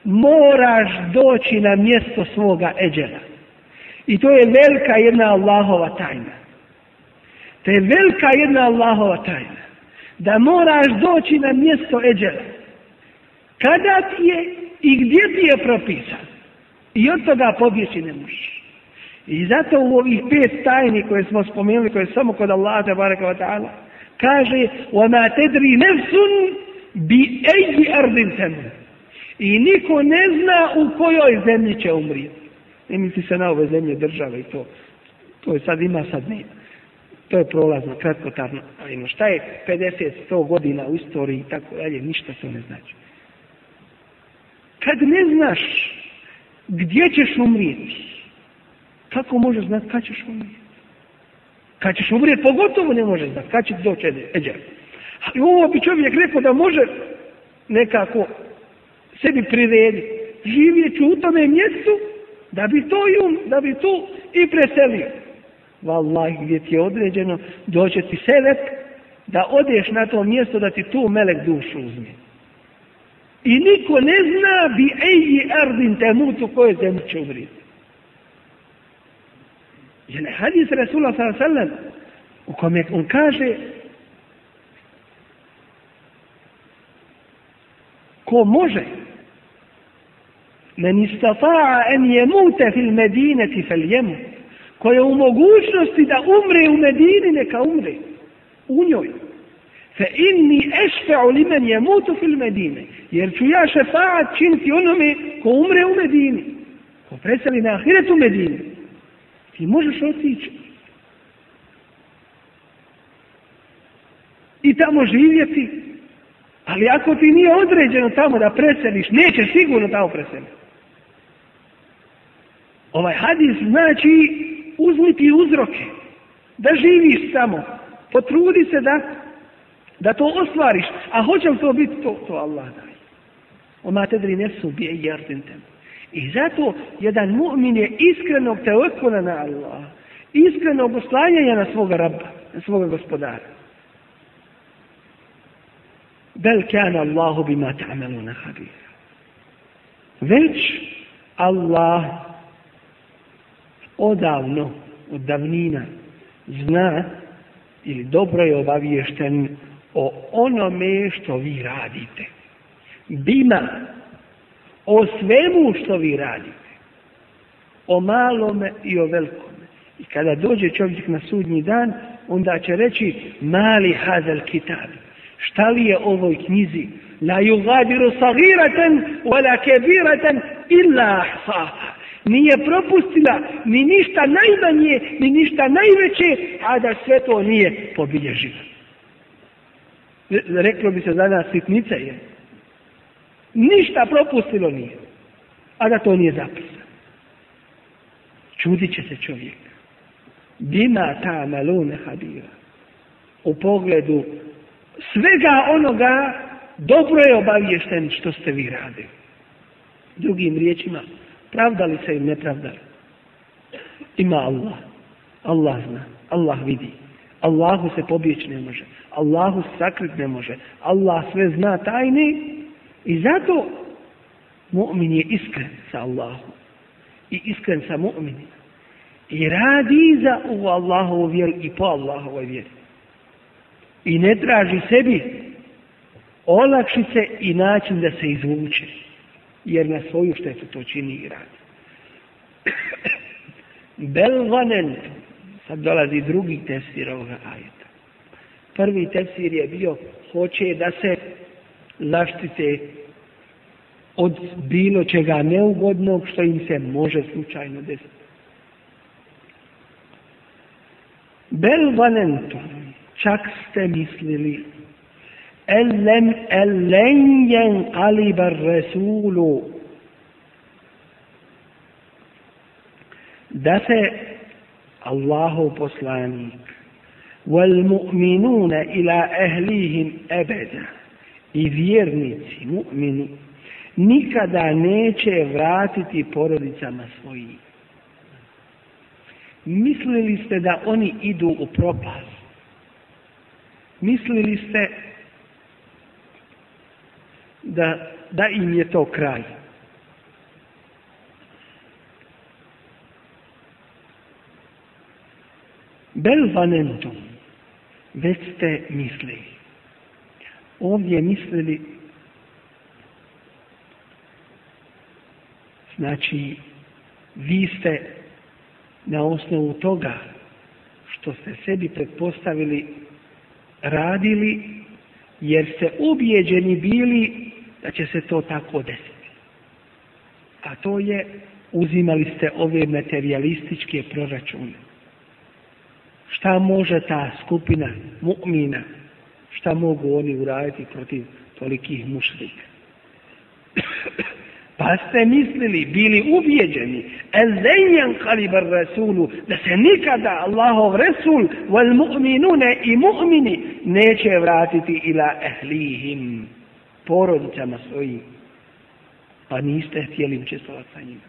Moraš doći na mjesto svoga eđela. I to je velika jedna Allahova tajna. To je velika jedna Allahova tajna. Da moraš doći na mjesto eđela. Kada ti je i gdje ti je propisan. I od toga pobjeći ne možeš. I zato u ovih pet tajni koje smo spomenuli, koje samo kod Allaha te baraka ta'ala, kaže وَمَا تَدْرِي نَفْسٌ bi أَرْضٍ تَمُنْ I niko ne zna u kojoj zemlji će umrijeti. Ne misli se na ove zemlje države i to. To je sad ima, sad nema. To je prolazno, kratkotarno. Ali no šta je 50, 100 godina u istoriji i tako dalje, ništa se ne znači. Kad ne znaš gdje ćeš umrijeti, kako možeš znati kada ćeš umrijeti? Kad ćeš umrijeti, pogotovo ne možeš znat, kada će doći eđer. Ali ovo bi čovjek rekao da može nekako sebi prirediti. Živjet ću u tome mjestu da bi to i um, da bi tu i preselio. Wallahi, gdje ti je određeno, doće ti selek da odeš na to mjesto da ti tu melek dušu uzme. I niko ne zna bi eji ardin temutu koje zemlje će umriti. Jer hadis Resula s.a.v. u kome on kaže ko može Men istafa'a en jemute fil medineti fel jemu. Ko je u mogućnosti da umre u Medini, neka umre. U njoj. Fe inni ešfe'u li men jemutu fil Medine. Jer ću ja šefa'at činiti onome ko umre u Medini. Ko preseli na ahiretu u Medini. Ti možeš otići. I tamo živjeti. Ali ako ti nije određeno tamo da preseliš, neće sigurno tamo preseliti. Ovaj hadis znači uzmiti uzroke. Da živiš samo. Potrudi se da, da to ostvariš. A hoće li to biti to? To Allah daj. Oma tedri nesu bije I zato jedan mu'min je iskreno teokona na Allah. Iskreno oslanjanja na svoga rabba, na svoga gospodara. Bel kana Allahu bima na habira. Već Allah odavno, od davnina, zna ili dobro je obaviješten o onome što vi radite. Bima, o svemu što vi radite, o malome i o velikome. I kada dođe čovjek na sudnji dan, onda će reći mali hazel kitab. Šta li je ovoj knjizi? La yugadiru sagiraten, wala kebiraten, illa nije propustila ni ništa najmanje, ni ništa najveće, a da sve to nije pobilježila. Reklo bi se za nas sitnica je. Ništa propustilo nije, a da to nije zapisano. Čudit će se čovjek. Bima ta malone habira. U pogledu svega onoga dobro je obavješten što ste vi radili. Drugim riječima, Pravdali se ili ne Ima Allah. Allah zna. Allah vidi. Allahu se pobjeći ne može. Allahu se sakrit ne može. Allah sve zna tajni i zato mu'min je iskren sa Allahom. I iskren sa mu'minima. I radi za u Allahovu vjeru i po Allahovoj vjeri. I ne traži sebi olakšice i način da se izvuče jer na svoju štetu to čini i radi. Belvanen, sad dolazi drugi tefsir ovoga ajeta. Prvi tefsir je bio, hoće da se naštite od bilo čega neugodnog što im se može slučajno desiti. Belvanentu, čak ste mislili ellen ellen kaliber resulu da se Allahu poslani wal mu'minuna ila ehlihim ebeda i vjernici mu'mini nikada neće vratiti porodicama svojim mislili ste da oni idu u propast mislili ste da, da im je to kraj. Bel vanentum, već ste mislili. Ovdje mislili, znači, vi ste na osnovu toga što ste sebi pretpostavili radili jer ste ubijeđeni bili da će se to tako desiti. A to je, uzimali ste ove materialističke proračune. Šta može ta skupina mu'mina, šta mogu oni uraditi protiv tolikih mušlika? Pa ste mislili, bili ubijeđeni, kalibar rasulu, da se nikada Allahov resul, wal mu'minune i mu'mini, neće vratiti ila ehlihim, porodicama svojim, pa niste htjeli učestvovati sa njima.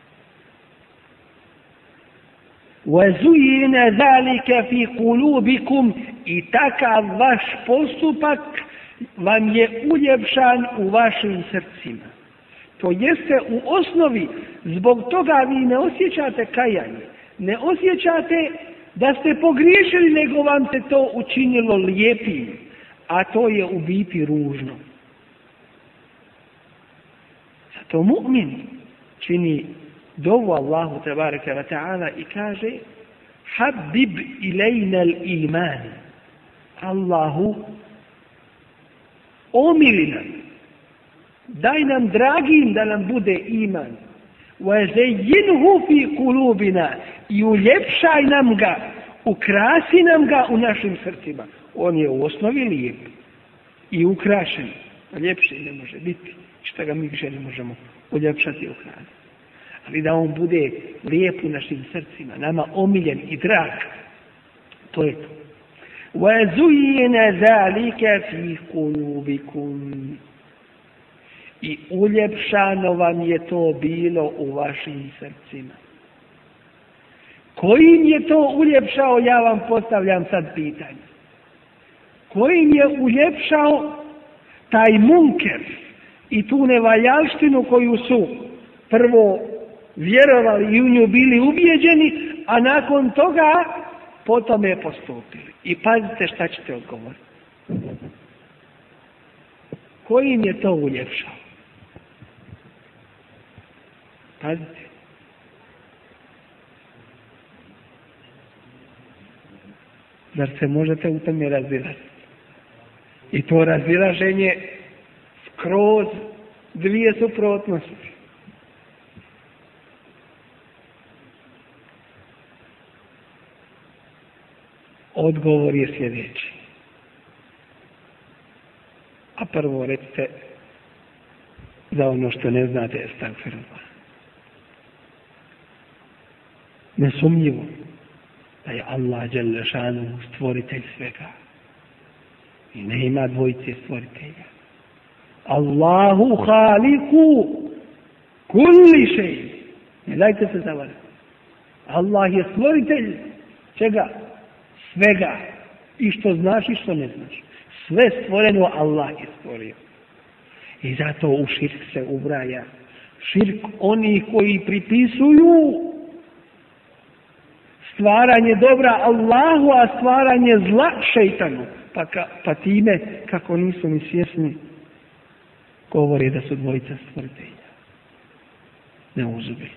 وَزُيِّنَ ذَلِكَ فِي قُلُوبِكُمْ I takav vaš postupak vam je uljepšan u vašim srcima. To jeste u osnovi, zbog toga vi ne osjećate kajanje, ne osjećate da ste pogriješili, nego vam se to učinilo lijepim, a to je u biti ružno što mu'min čini dovu Allahu tabaraka wa ta'ala i kaže Habib ilajna iman Allahu omili nam daj nam dragim da nam bude iman وَزَيِّنْهُ فِي kulubina i uljepšaj nam ga, ukrasi nam ga u našim srcima. On je u osnovi lijep i ukrašen. Ljepše ne može biti šta ga mi više ne možemo uljepšati u hrani. Ali da on bude lijep u našim srcima, nama omiljen i drag, to je to. وَزُيِّنَ ذَلِكَ فِي قُلُوبِكُمْ I uljepšano vam je to bilo u vašim srcima. Kojim je to uljepšao, ja vam postavljam sad pitanje. Kojim je uljepšao taj munker, i tu nevaljaštinu koju su prvo vjerovali i u nju bili ubijeđeni, a nakon toga potom je postupili. I pazite šta ćete odgovoriti. Kojim je to uljepšao? Pazite. Zar se možete u tome razvirati? I to razilaženje kroz dvije suprotnosti. Odgovor je sljedeći. A prvo recite za ono što ne znate estakfirullah. Nesumnjivo da je Allah Đelešanu stvoritelj svega. I ne ima dvojice stvoritelja. Allahu haliku kulli Ne dajte se zavarati. Allah je stvoritelj čega? Svega. I što znaš i što ne znaš. Sve stvoreno Allah je stvorio. I zato u širk se ubraja. Širk oni koji pripisuju stvaranje dobra Allahu, a stvaranje zla šeitanu. Pa, pa time, kako nisu ni svjesni govori da su dvojica stvrdelja. Ne uzubi.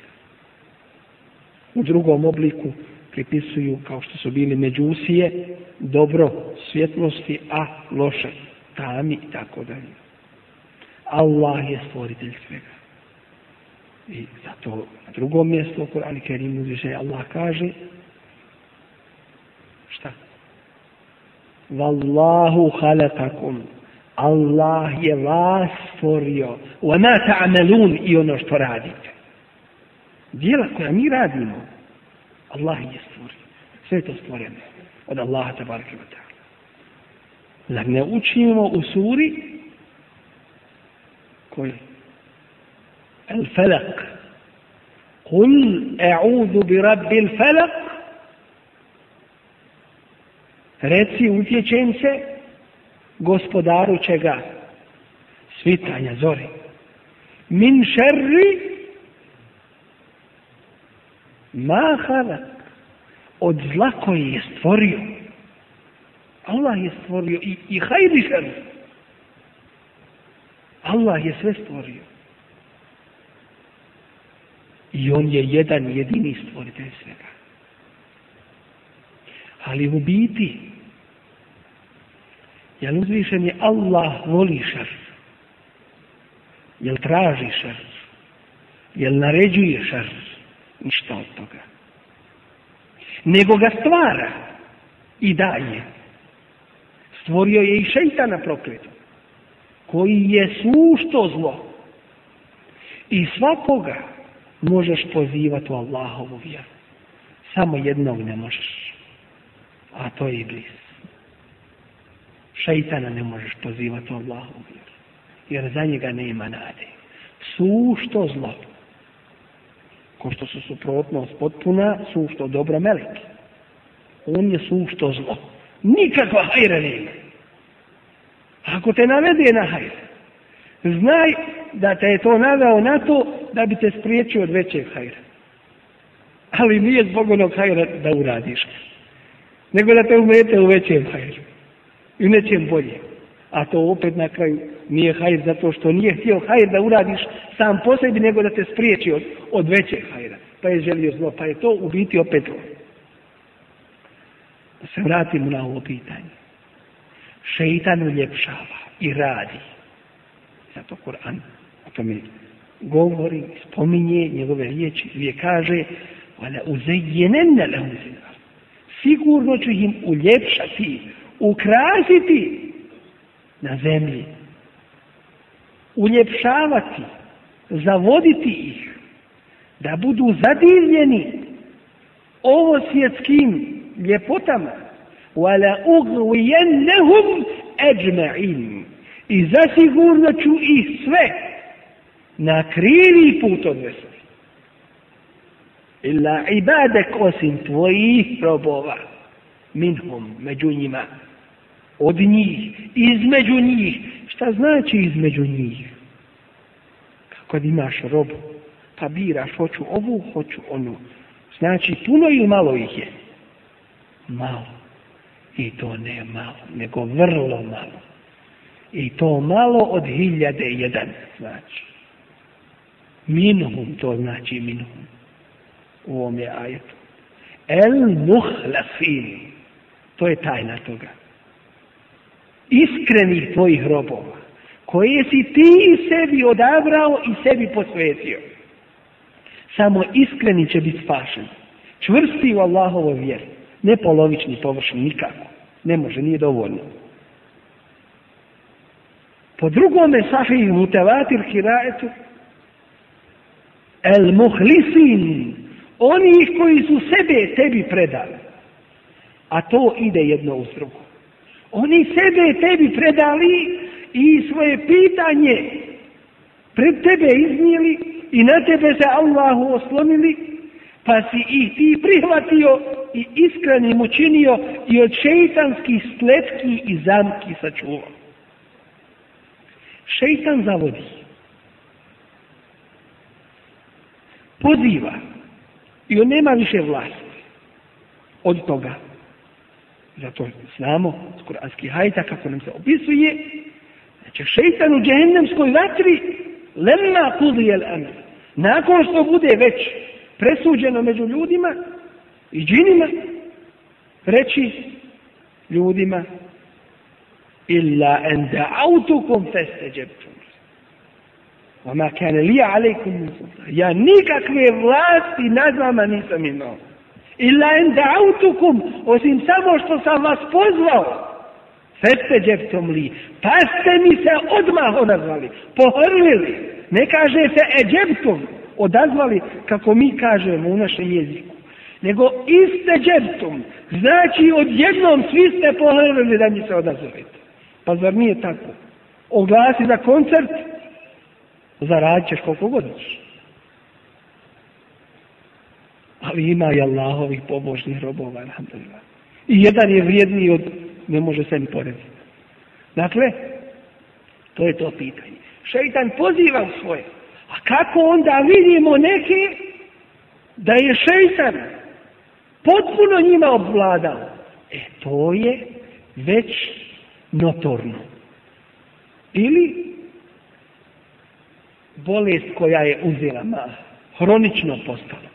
U drugom obliku pripisuju, kao što su bili međusije, dobro svjetlosti, a loše tami i tako dalje. Allah je stvoritelj svega. I zato na drugom mjestu u Korani Kerim Allah kaže šta? Wallahu halakakum Allah je vas stvorio. ma ta'malun i ono što radite. Dijela koja mi radimo, Allah je stvorio. Sve to stvoreno. Od Allaha tabaraka wa ta'ala. ne učimo u suri koji? El felak. Kul e'udu bi rabbil felak. Reci utječem se gospodaru čega? Svitanja zori. Min šerri ma Od zla koje je stvorio. Allah je stvorio i, i hajri Allah je sve stvorio. I on je jedan jedini stvoritelj svega. Ali u biti Jel uzvišen je Allah voli šerf? Jel traži šerf? Jel naređuje šerf? Ništa od toga. Nego ga stvara i daje. Stvorio je i na prokletu, koji je slušto zlo. I svakoga možeš pozivati u Allahovu vjeru. Samo jednog ne možeš. A to je Iblis. Šeitana ne možeš pozivati u Allahom jer za njega nema nade. Sušto zlo, ko što su suprotnost potpuna, sušto dobro melek. On je sušto zlo. Nikakva hajra nema. Ako te navede na hajr, znaj da te je to naveo na to da bi te spriječio od većeg hajra. Ali nije zbog onog hajra da uradiš. Nego da te umete u većem hajru i nečem bolje. A to opet na kraju nije hajr zato što nije htio hajr da uradiš sam po sebi, nego da te spriječi od, većeg hajra. Pa je želio zlo, pa je to u biti opet zlo. Da se vratimo na ovo pitanje. Šeitan uljepšava i radi. Zato Koran o tome govori, spominje njegove riječi, gdje kaže valjda Sigurno ću im uljepšati ukrasiti na zemlji, uljepšavati, zavoditi ih, da budu zadivljeni ovo svjetskim ljepotama, wala ughwiyannahum I zasigurno ću ih sve na krivi put odvesti. Illa ibadek osim tvojih probova, minhum među njima od njih, između njih. Šta znači između njih? Kad imaš robu, pa biraš, hoću ovu, hoću onu. Znači, puno ili malo ih je? Malo. I to ne malo, nego vrlo malo. I to malo od hiljade jedan, znači. Minuhum to znači minuhum. U ovom je ajetu. El muhlafin. To je tajna toga iskrenih tvojih robova, koje si ti sebi odabrao i sebi posvetio. Samo iskreni će biti spašen. Čvrsti u Allahovo vjeri, Ne polovični, površni, nikako. Ne može, nije dovoljno. Po drugome sahih mutavatir hirajetu, el muhlisin oni koji su sebe tebi predali. A to ide jedno uz drugo. Oni sebe tebi predali i svoje pitanje pred tebe iznijeli i na tebe se Allahu oslonili, pa si ih ti prihvatio i iskrenim učinio i od šeitanskih sletki i zamki sačuvao. Šeitan zavodi. Poziva. I on nema više vlasti od toga. Zato znamo s kuranskih hajta kako nam se opisuje da znači, će šeitan u džehennemskoj vatri lemma jel amel. Nakon što bude već presuđeno među ljudima i džinima, reći ljudima illa en da'autukum festeđebtum. Vama kane li alaikum Ja nikakve vlasti nad vama nisam imao. Ila en da'autukum, osim samo što sam vas pozvao. Fetteđevtom li, pa ste mi se odmah odazvali, pohrlili, Ne kaže se eđebtom, odazvali kako mi kažemo u našem jeziku. Nego iste džeptom, znači odjednom svi ste pohrlili da mi se odazovete. Pa zar nije tako? Oglasi za koncert, zaradit ćeš koliko god ali ima i Allahovih pobožnih robova, alhamdulillah. I jedan je vrijedniji od, ne može se mi poreziti. Dakle, to je to pitanje. Šeitan poziva svoje. A kako onda vidimo neke da je šeitan potpuno njima obvladao? E, to je već notorno. Ili bolest koja je uzela ma, hronično postala.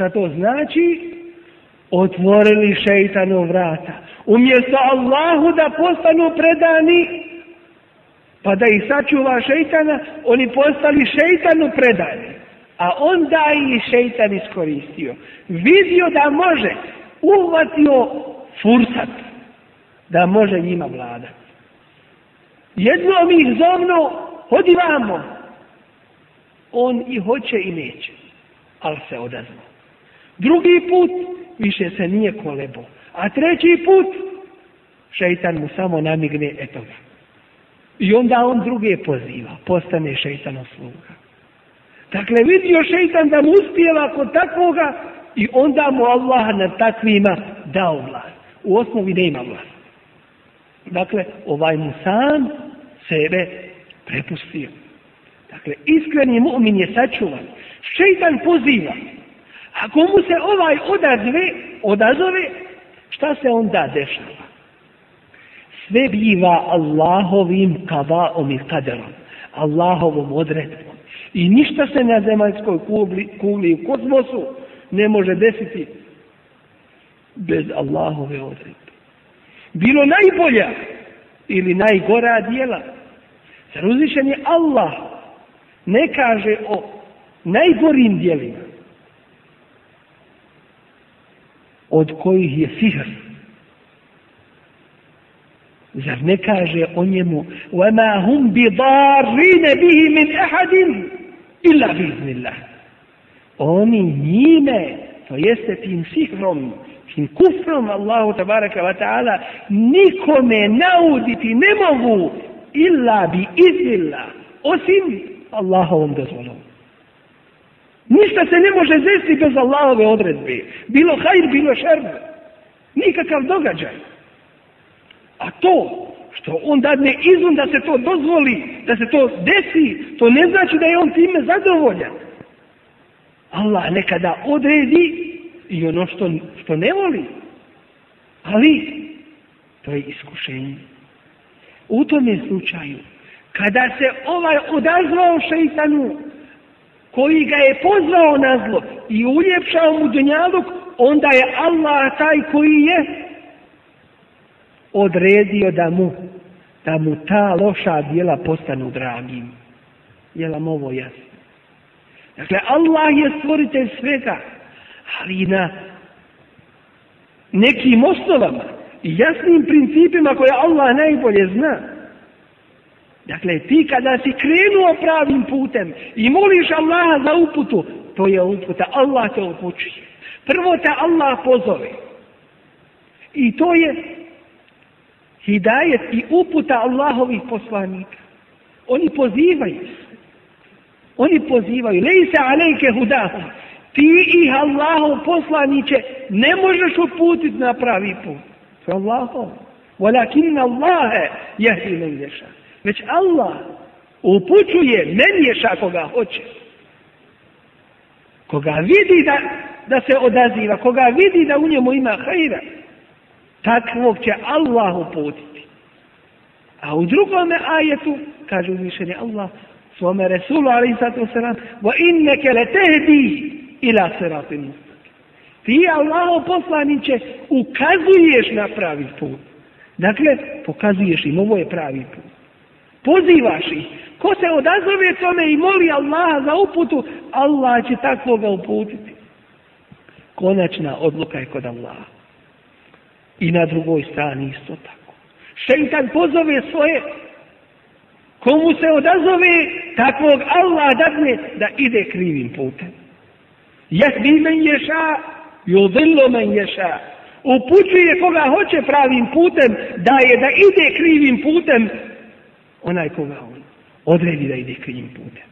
Šta to znači? Otvorili šeitanu vrata. Umjesto Allahu da postanu predani, pa da ih sačuva šeitana, oni postali šeitanu predani. A onda i šeitan iskoristio. Vidio da može, uhvatio fursat, da može njima vladati. mi ih zovno, hodi On i hoće i neće, ali se odazvao. Drugi put više se nije kolebo. A treći put šeitan mu samo namigne eto ga. I onda on druge poziva. Postane šeitan sluga. Dakle, vidio šeitan da mu uspijeva kod takvoga i onda mu Allah na takvima dao vlast. U osnovi ne ima vlast. Dakle, ovaj mu sam sebe prepustio. Dakle, iskreni mu'min je sačuvan. Šeitan poziva. Ako mu se ovaj odazve, odazove, šta se onda dešava? Sve biva Allahovim kavaom i kaderom. Allahovom odredbom. I ništa se na zemaljskoj kugli, kugli u kozmosu ne može desiti bez Allahove odredbe. Bilo najbolja ili najgora dijela. Zar je Allah ne kaže o najgorim dijelima, od kojih je sihr. Zar ne kaže o njemu وَمَا هُمْ bi بِهِ مِنْ أَحَدٍ إِلَّا Oni njime, to jeste tim sihrom, tim kufrom Allahu tabaraka wa ta'ala, nikome nauditi ne mogu illa bi iznillah, osim Allahovom dozvolom. Ništa se ne može desiti bez Allahove odredbe. Bilo hajr, bilo šerba. Nikakav događaj. A to što on dadne izum da se to dozvoli, da se to desi, to ne znači da je on time zadovoljan. Allah nekada odredi i ono što, što ne voli. Ali, to je iskušenje. U tome slučaju, kada se ovaj odazvao šeitanu, koji ga je pozvao na zlo i uljepšao mu dunjaluk, onda je Allah taj koji je odredio da mu, da mu ta loša djela postanu dragim. Je vam ovo jasno? Dakle, Allah je stvoritelj svega, ali na nekim osnovama i jasnim principima koje Allah najbolje zna. Dakle, ti kada si krenuo pravim putem i moliš Allaha za uputu, to je uputa. Allah te upućuje. Prvo te Allah pozove. I to je hidajet i uputa Allahovih poslanika. Oni pozivaju. Oni pozivaju. se alejke huda, Ti ih Allahov poslaniće ne možeš uputiti na pravi put. To je Allahov. Walakin Allahe ne men već Allah upućuje, ne koga hoće. Koga vidi da, da se odaziva, koga vidi da u njemu ima hajra, takvog će Allah uputiti. A u drugome ajetu, kaže uzvišenje Allah, svome Resulu, ali i sato se va inneke le tehdi ila Ti, Allaho poslaniće, ukazuješ na pravi put. Dakle, pokazuješ im, ovo je pravi put. Pozivaš ih. Ko se odazove tome i moli Allaha za uputu, Allah će takvoga uputiti. Konačna odluka je kod Allaha. I na drugoj strani isto tako. Šeitan pozove svoje komu se odazove, takvog Allah dadne da ide krivim putem. Jahdi men ješa, judillo men ješa. Upućuje koga hoće pravim putem, da je da ide krivim putem, onaj koga on odredi da ide krivim putem.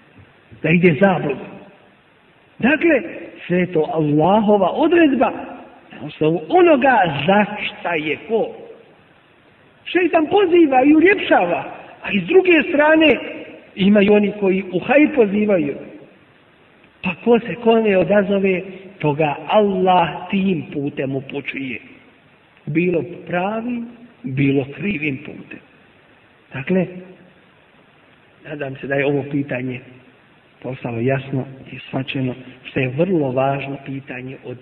Da ide zabludom. Dakle, sve to Allahova odredba na osnovu onoga za šta je ko. Šeitan poziva i uljepšava, a iz druge strane imaju oni koji u haj pozivaju. Pa ko se kone odazove, toga Allah tim putem upočuje. Bilo pravim, bilo krivim putem. Dakle, Nadam se da je ovo pitanje postalo jasno i shvaćeno, što je vrlo važno pitanje od,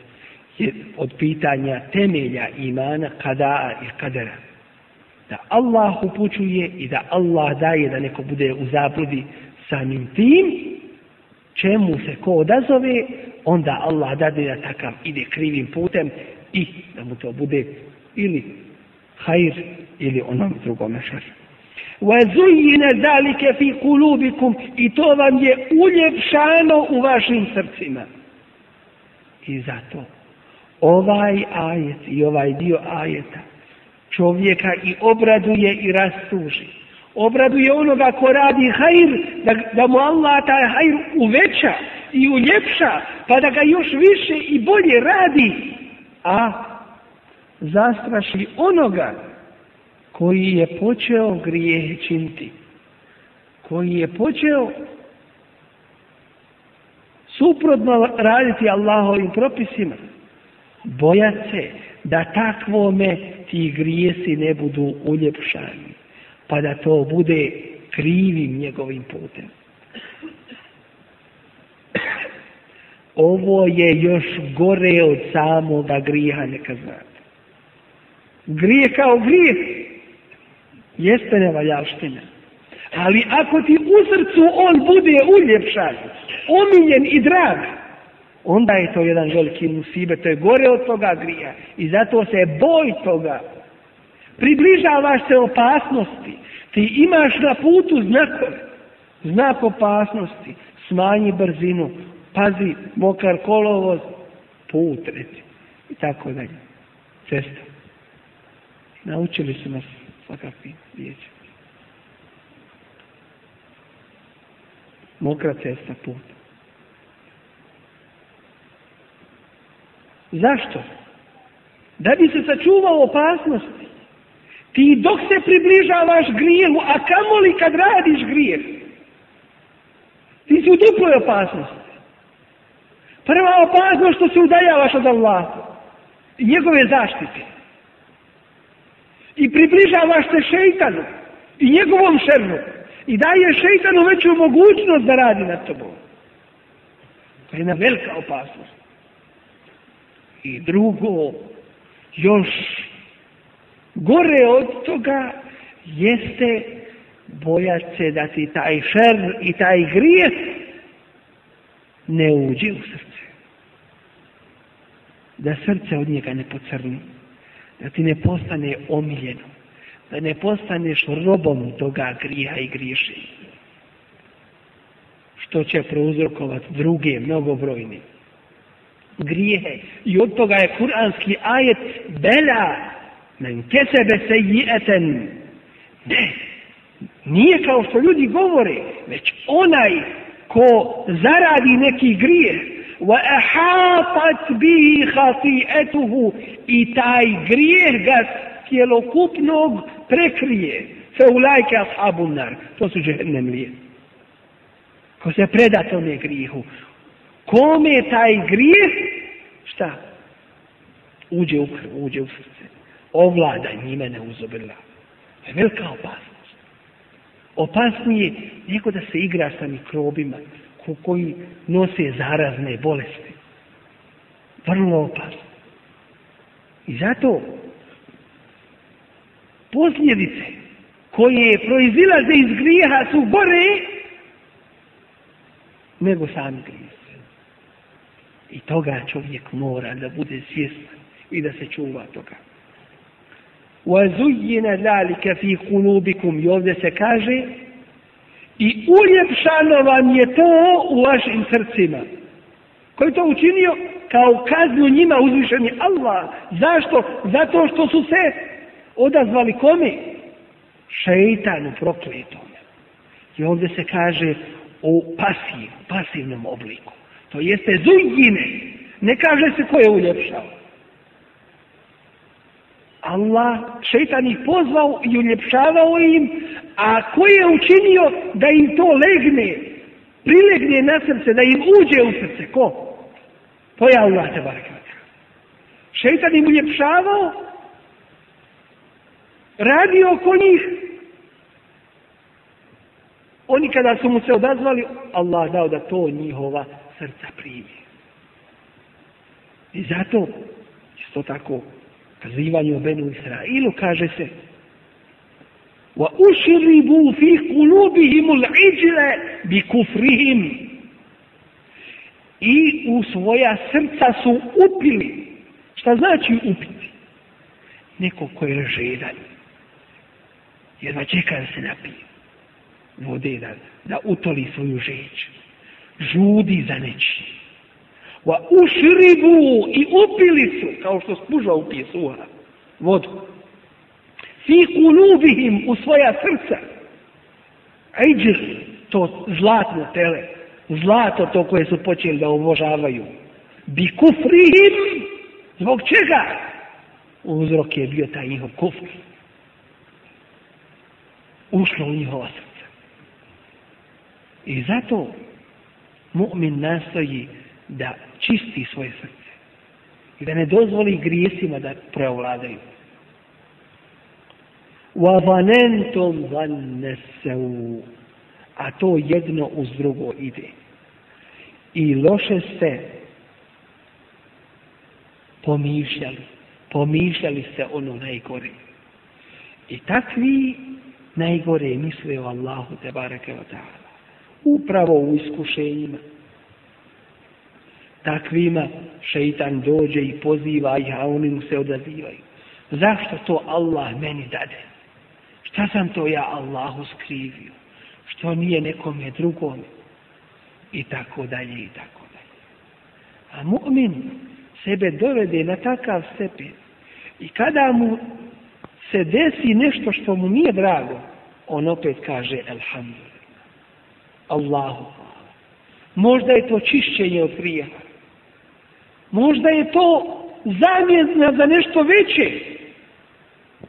od pitanja temelja imana, kadaa i kadera. Da Allah upućuje i da Allah daje da neko bude u zabludi samim tim, čemu se ko odazove, onda Allah dade da takav ide krivim putem i da mu to bude ili hajr ili onom drugome šarim. وَزُيِّنَ ذَلِكَ فِي قُلُوبِكُمْ I to vam je uljepšano u vašim srcima. I zato ovaj ajet i ovaj dio ajeta čovjeka i obraduje i rastuži. Obraduje onoga ko radi hajr, da, da mu Allah taj hajr uveća i uljepša, pa da ga još više i bolje radi. A zastraši onoga koji je počeo grijeh činti, koji je počeo suprotno raditi Allahovim propisima, boja se da takvome ti grijesi ne budu uljepšani, pa da to bude krivim njegovim putem. Ovo je još gore od samoga griha, neka znate. Grije kao grijeh, jeste nevaljaština Ali ako ti u srcu on bude uljepšan, omiljen i drag, onda je to jedan veliki musibe, to je gore od toga grija. I zato se boj toga. Približavaš se opasnosti. Ti imaš na putu znakove. Znak opasnosti. Smanji brzinu. Pazi, mokar kolovoz. Put, I tako dalje. Cesta. Naučili su nas svakakvim riječima. Mokra cesta put. Zašto? Da bi se sačuvao opasnosti. Ti dok se približavaš grijevu, a kamoli kad radiš grijeh, ti si u duploj opasnosti. Prva opasnost što se udaljavaš od Allaha, njegove zaštite i približavaš se šeitanu i njegovom šernu i daje šeitanu veću mogućnost da radi nad tobom. To je jedna velika opasnost. I drugo, još gore od toga jeste bojat se da ti taj šer i taj grijeh ne uđe u srce. Da srce od njega ne pocrnu da ti ne postane omiljen, da ne postaneš robom toga griha i griješi, što će prouzrokovati druge mnogobrojne grijehe. I od toga je kuranski ajet bela men kesebe se jijeten. Ne, nije kao što ljudi govore, već onaj ko zaradi neki grijeh, وَأَحَاطَتْ بِهِ خَطِئَتُهُ I taj grijeh ga cjelokupnog prekrije. Feulajke ashabun nar. To su mlije. Ko se preda tome grijehu. Kome je taj grijeh? Šta? Uđe u krv, uđe Ovlada njime ne uzobila. je velika opasnost. Opasnije nego da se igra sa krobima koji nose zarazne bolesti. Vrlo opasno. I zato posljedice koje proizilaze iz grijeha su gore nego sami I toga čovjek mora da bude svjestan i da se čuva toga. وَزُيِّنَ ذَلِكَ فِي قُلُوبِكُمْ I ovdje se kaže i uljepšano vam je to u vašim srcima. Ko je to učinio? Kao kaznu njima uzvišeni Allah. Zašto? Zato što su se odazvali kome? Šeitanu prokletom. I ovdje se kaže o pasiv, pasivnom obliku. To jeste zujine. Ne kaže se ko je uljepšao. Allah šeitan ih pozvao i uljepšavao im, a ko je učinio da im to legne, prilegne na srce, da im uđe u srce, ko? To je Allah te Šeitan im uljepšavao, radio oko njih, oni kada su mu se odazvali, Allah dao da to njihova srca primi. I zato, isto tako, kazivanju o Benu Israilu, kaže se wa ushribu fi kulubihim bi kufrihim i u svoja srca su upili. Šta znači upiti? Neko ko je žedan. Jedva čeka da se napije. Vode da, da utoli svoju žeć. Žudi za nečim. Va ušribu i upili su, kao što spužva upije suha, vodu. Fi im u svoja srca. Eđir, to zlatno tele, zlato to koje su počeli da obožavaju. Bi kufrihim, zbog čega? Uzrok je bio taj njihov kufr. Ušlo u njihova srca. I zato mu'min nastoji da čisti svoje srce i da ne dozvoli grijesima da preovladaju. van A to jedno uz drugo ide. I loše ste pomišljali. Pomišljali ste ono najgore. I takvi najgore misle o Allahu te barake Upravo u iskušenjima takvima šeitan dođe i poziva ih, a oni mu se odazivaju. Zašto to Allah meni dade? Šta sam to ja Allahu skrivio? Što nije nekome drugome? I tako dalje, i tako dalje. A mu'min sebe dovede na takav stepen. I kada mu se desi nešto što mu nije drago, on opet kaže Alhamdulillah. Allahu. Možda je to čišćenje od grijeha. Možda je to zamjena za nešto veće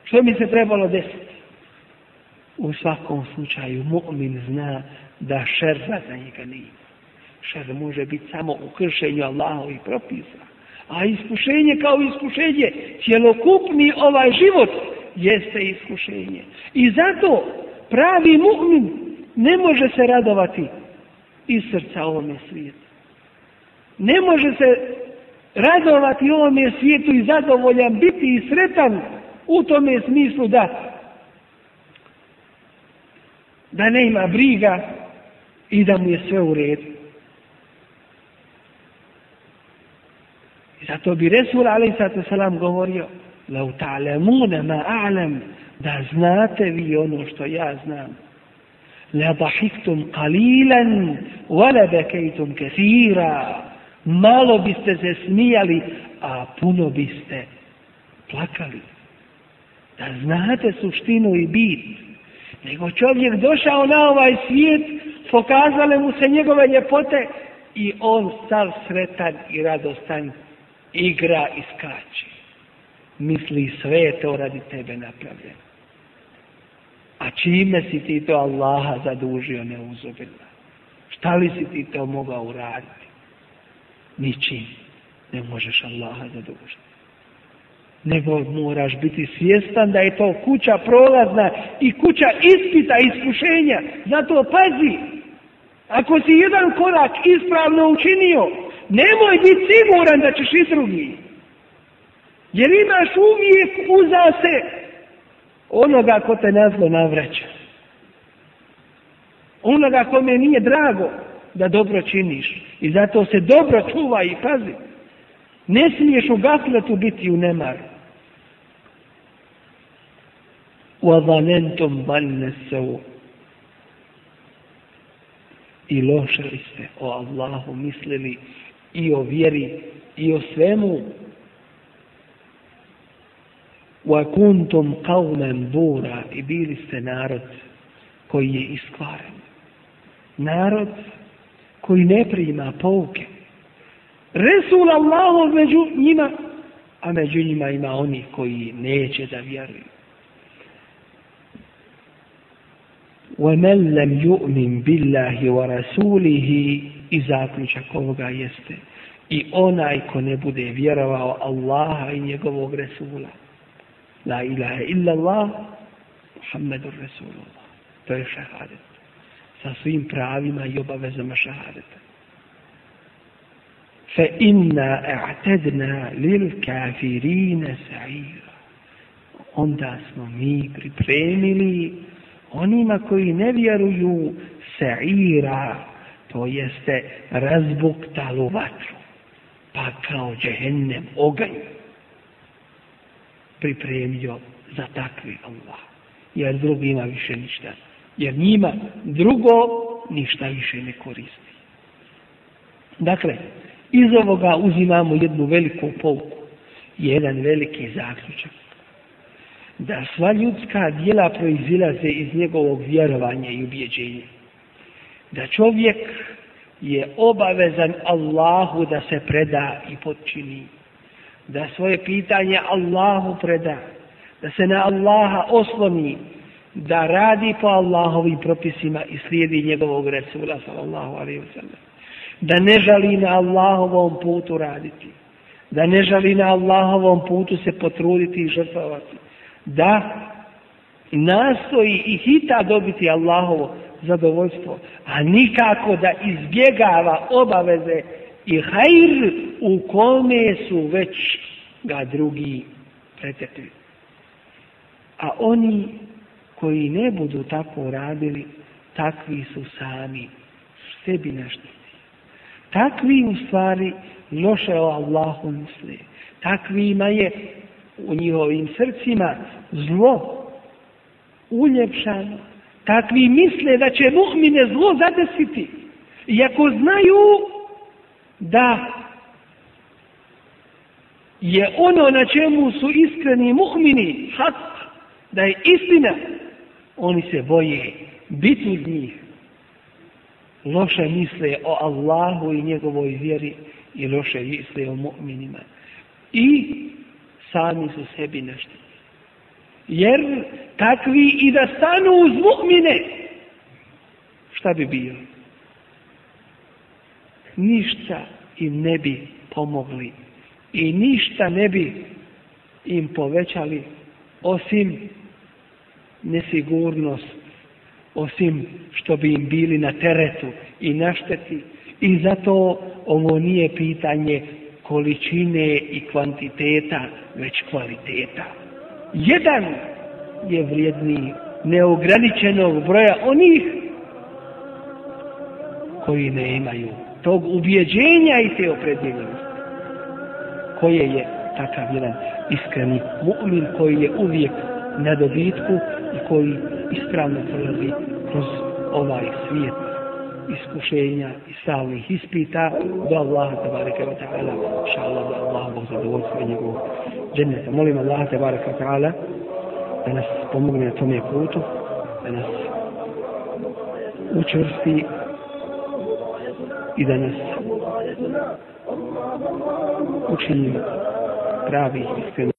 što mi se trebalo desiti. U svakom slučaju mu'min zna da šerza za njega nije. Šer može biti samo u kršenju Allahovih propisa. A iskušenje kao iskušenje, cjelokupni ovaj život jeste iskušenje. I zato pravi mu'min ne može se radovati iz srca ovome svijetu. Ne može se radovati ovome svijetu i zadovoljan biti i sretan u tome smislu da da nema briga i da mu je sve u redu. I zato bi Resul a.s. selam govorio لو تعلمون ma alem, da znate vi ono što ja znam. La dahiktum kalilan wa la Malo biste se smijali, a puno biste plakali. Da znate suštinu i bit. Nego čovjek došao na ovaj svijet, pokazale mu se njegove ljepote i on sav sretan i radostan igra i skači Misli sve je to radi tebe napravljeno. A čime si ti to Allaha zadužio neuzobilno? Šta li si ti to mogao uraditi? ničim ne možeš Allaha zadovoljiti. Nego moraš biti svjestan da je to kuća prolazna i kuća ispita, iskušenja. Zato pazi, ako si jedan korak ispravno učinio, nemoj biti siguran da ćeš i drugi. Jer imaš uvijek uza se onoga ko te nazlo navraća. Onoga kome nije drago da dobro činiš. I zato se dobro čuva i pazi. Ne smiješ u gafletu biti u nemaru. U avanentom I loše li ste o Allahu mislili i o vjeri i o svemu. Wa kuntum qauman bura i bili ste narod koji je iskvaren. Narod koji ne prima pouke. Resul Allahov među njima, a među njima ima oni koji neće da vjeruju. وَمَنْ لَمْ يُؤْمِنْ بِاللَّهِ وَرَسُولِهِ I zaključak ovoga jeste i onaj ko ne bude vjerovao Allaha i njegovog Resula. La ilaha illa Allah, Muhammedur Resulullah. To je šahadet sa svim pravima i obavezama šahadeta. Fe inna a'tedna lil kafirine sa'ira. Onda smo mi pripremili onima koji ne vjeruju sa'ira, to jeste razbuktalu vatru, pa kao džehennem oganj pripremio za takvi Allah. Jer drugima više ništa jer njima drugo ništa više ne koristi. Dakle, iz ovoga uzimamo jednu veliku pouku, jedan veliki zaključak. Da sva ljudska djela proizilaze iz njegovog vjerovanja i ubjeđenja. Da čovjek je obavezan Allahu da se preda i počini, Da svoje pitanje Allahu preda. Da se na Allaha osloni da radi po Allahovim propisima i slijedi njegovog Resula sallallahu alaihi Da ne žali na Allahovom putu raditi. Da ne žali na Allahovom putu se potruditi i žrtvovati. Da nastoji i hita dobiti Allahovo zadovoljstvo. A nikako da izbjegava obaveze i hajr u kome su već ga drugi pretekli. A oni koji ne budu tako radili takvi su sami sebi naštiti Takvi u stvari loše o Allahu misle. Takvima je u njihovim srcima zlo uljepšano. Takvi misle da će muhmine zlo zadesiti. Iako znaju da je ono na čemu su iskreni muhmini, da je istina, oni se boje bitnih njih. Loše misle o Allahu i njegovoj vjeri i loše misle o mu'minima. I sami su sebi nešto. Jer takvi i da stanu uz mu'mine, šta bi bio? Ništa im ne bi pomogli i ništa ne bi im povećali osim nesigurnost osim što bi im bili na teretu i našteti i zato ovo nije pitanje količine i kvantiteta, već kvaliteta. Jedan je vrijedni neograničenog broja onih koji ne imaju tog ubjeđenja i te opredjeljenosti koje je takav jedan iskreni mu'min koji je uvijek na dobitku i koji ispravno prolazi kroz ovaj svijet iskušenja i stalnih ispita do Allaha tabaraka wa ta'ala inša Allah da Allah Bog zadovoljstva njegovog dženneta. Molim Allaha tabaraka wa ta'ala da nas pomogne na tome putu, da nas učvrsti i da nas učini pravi iskreni.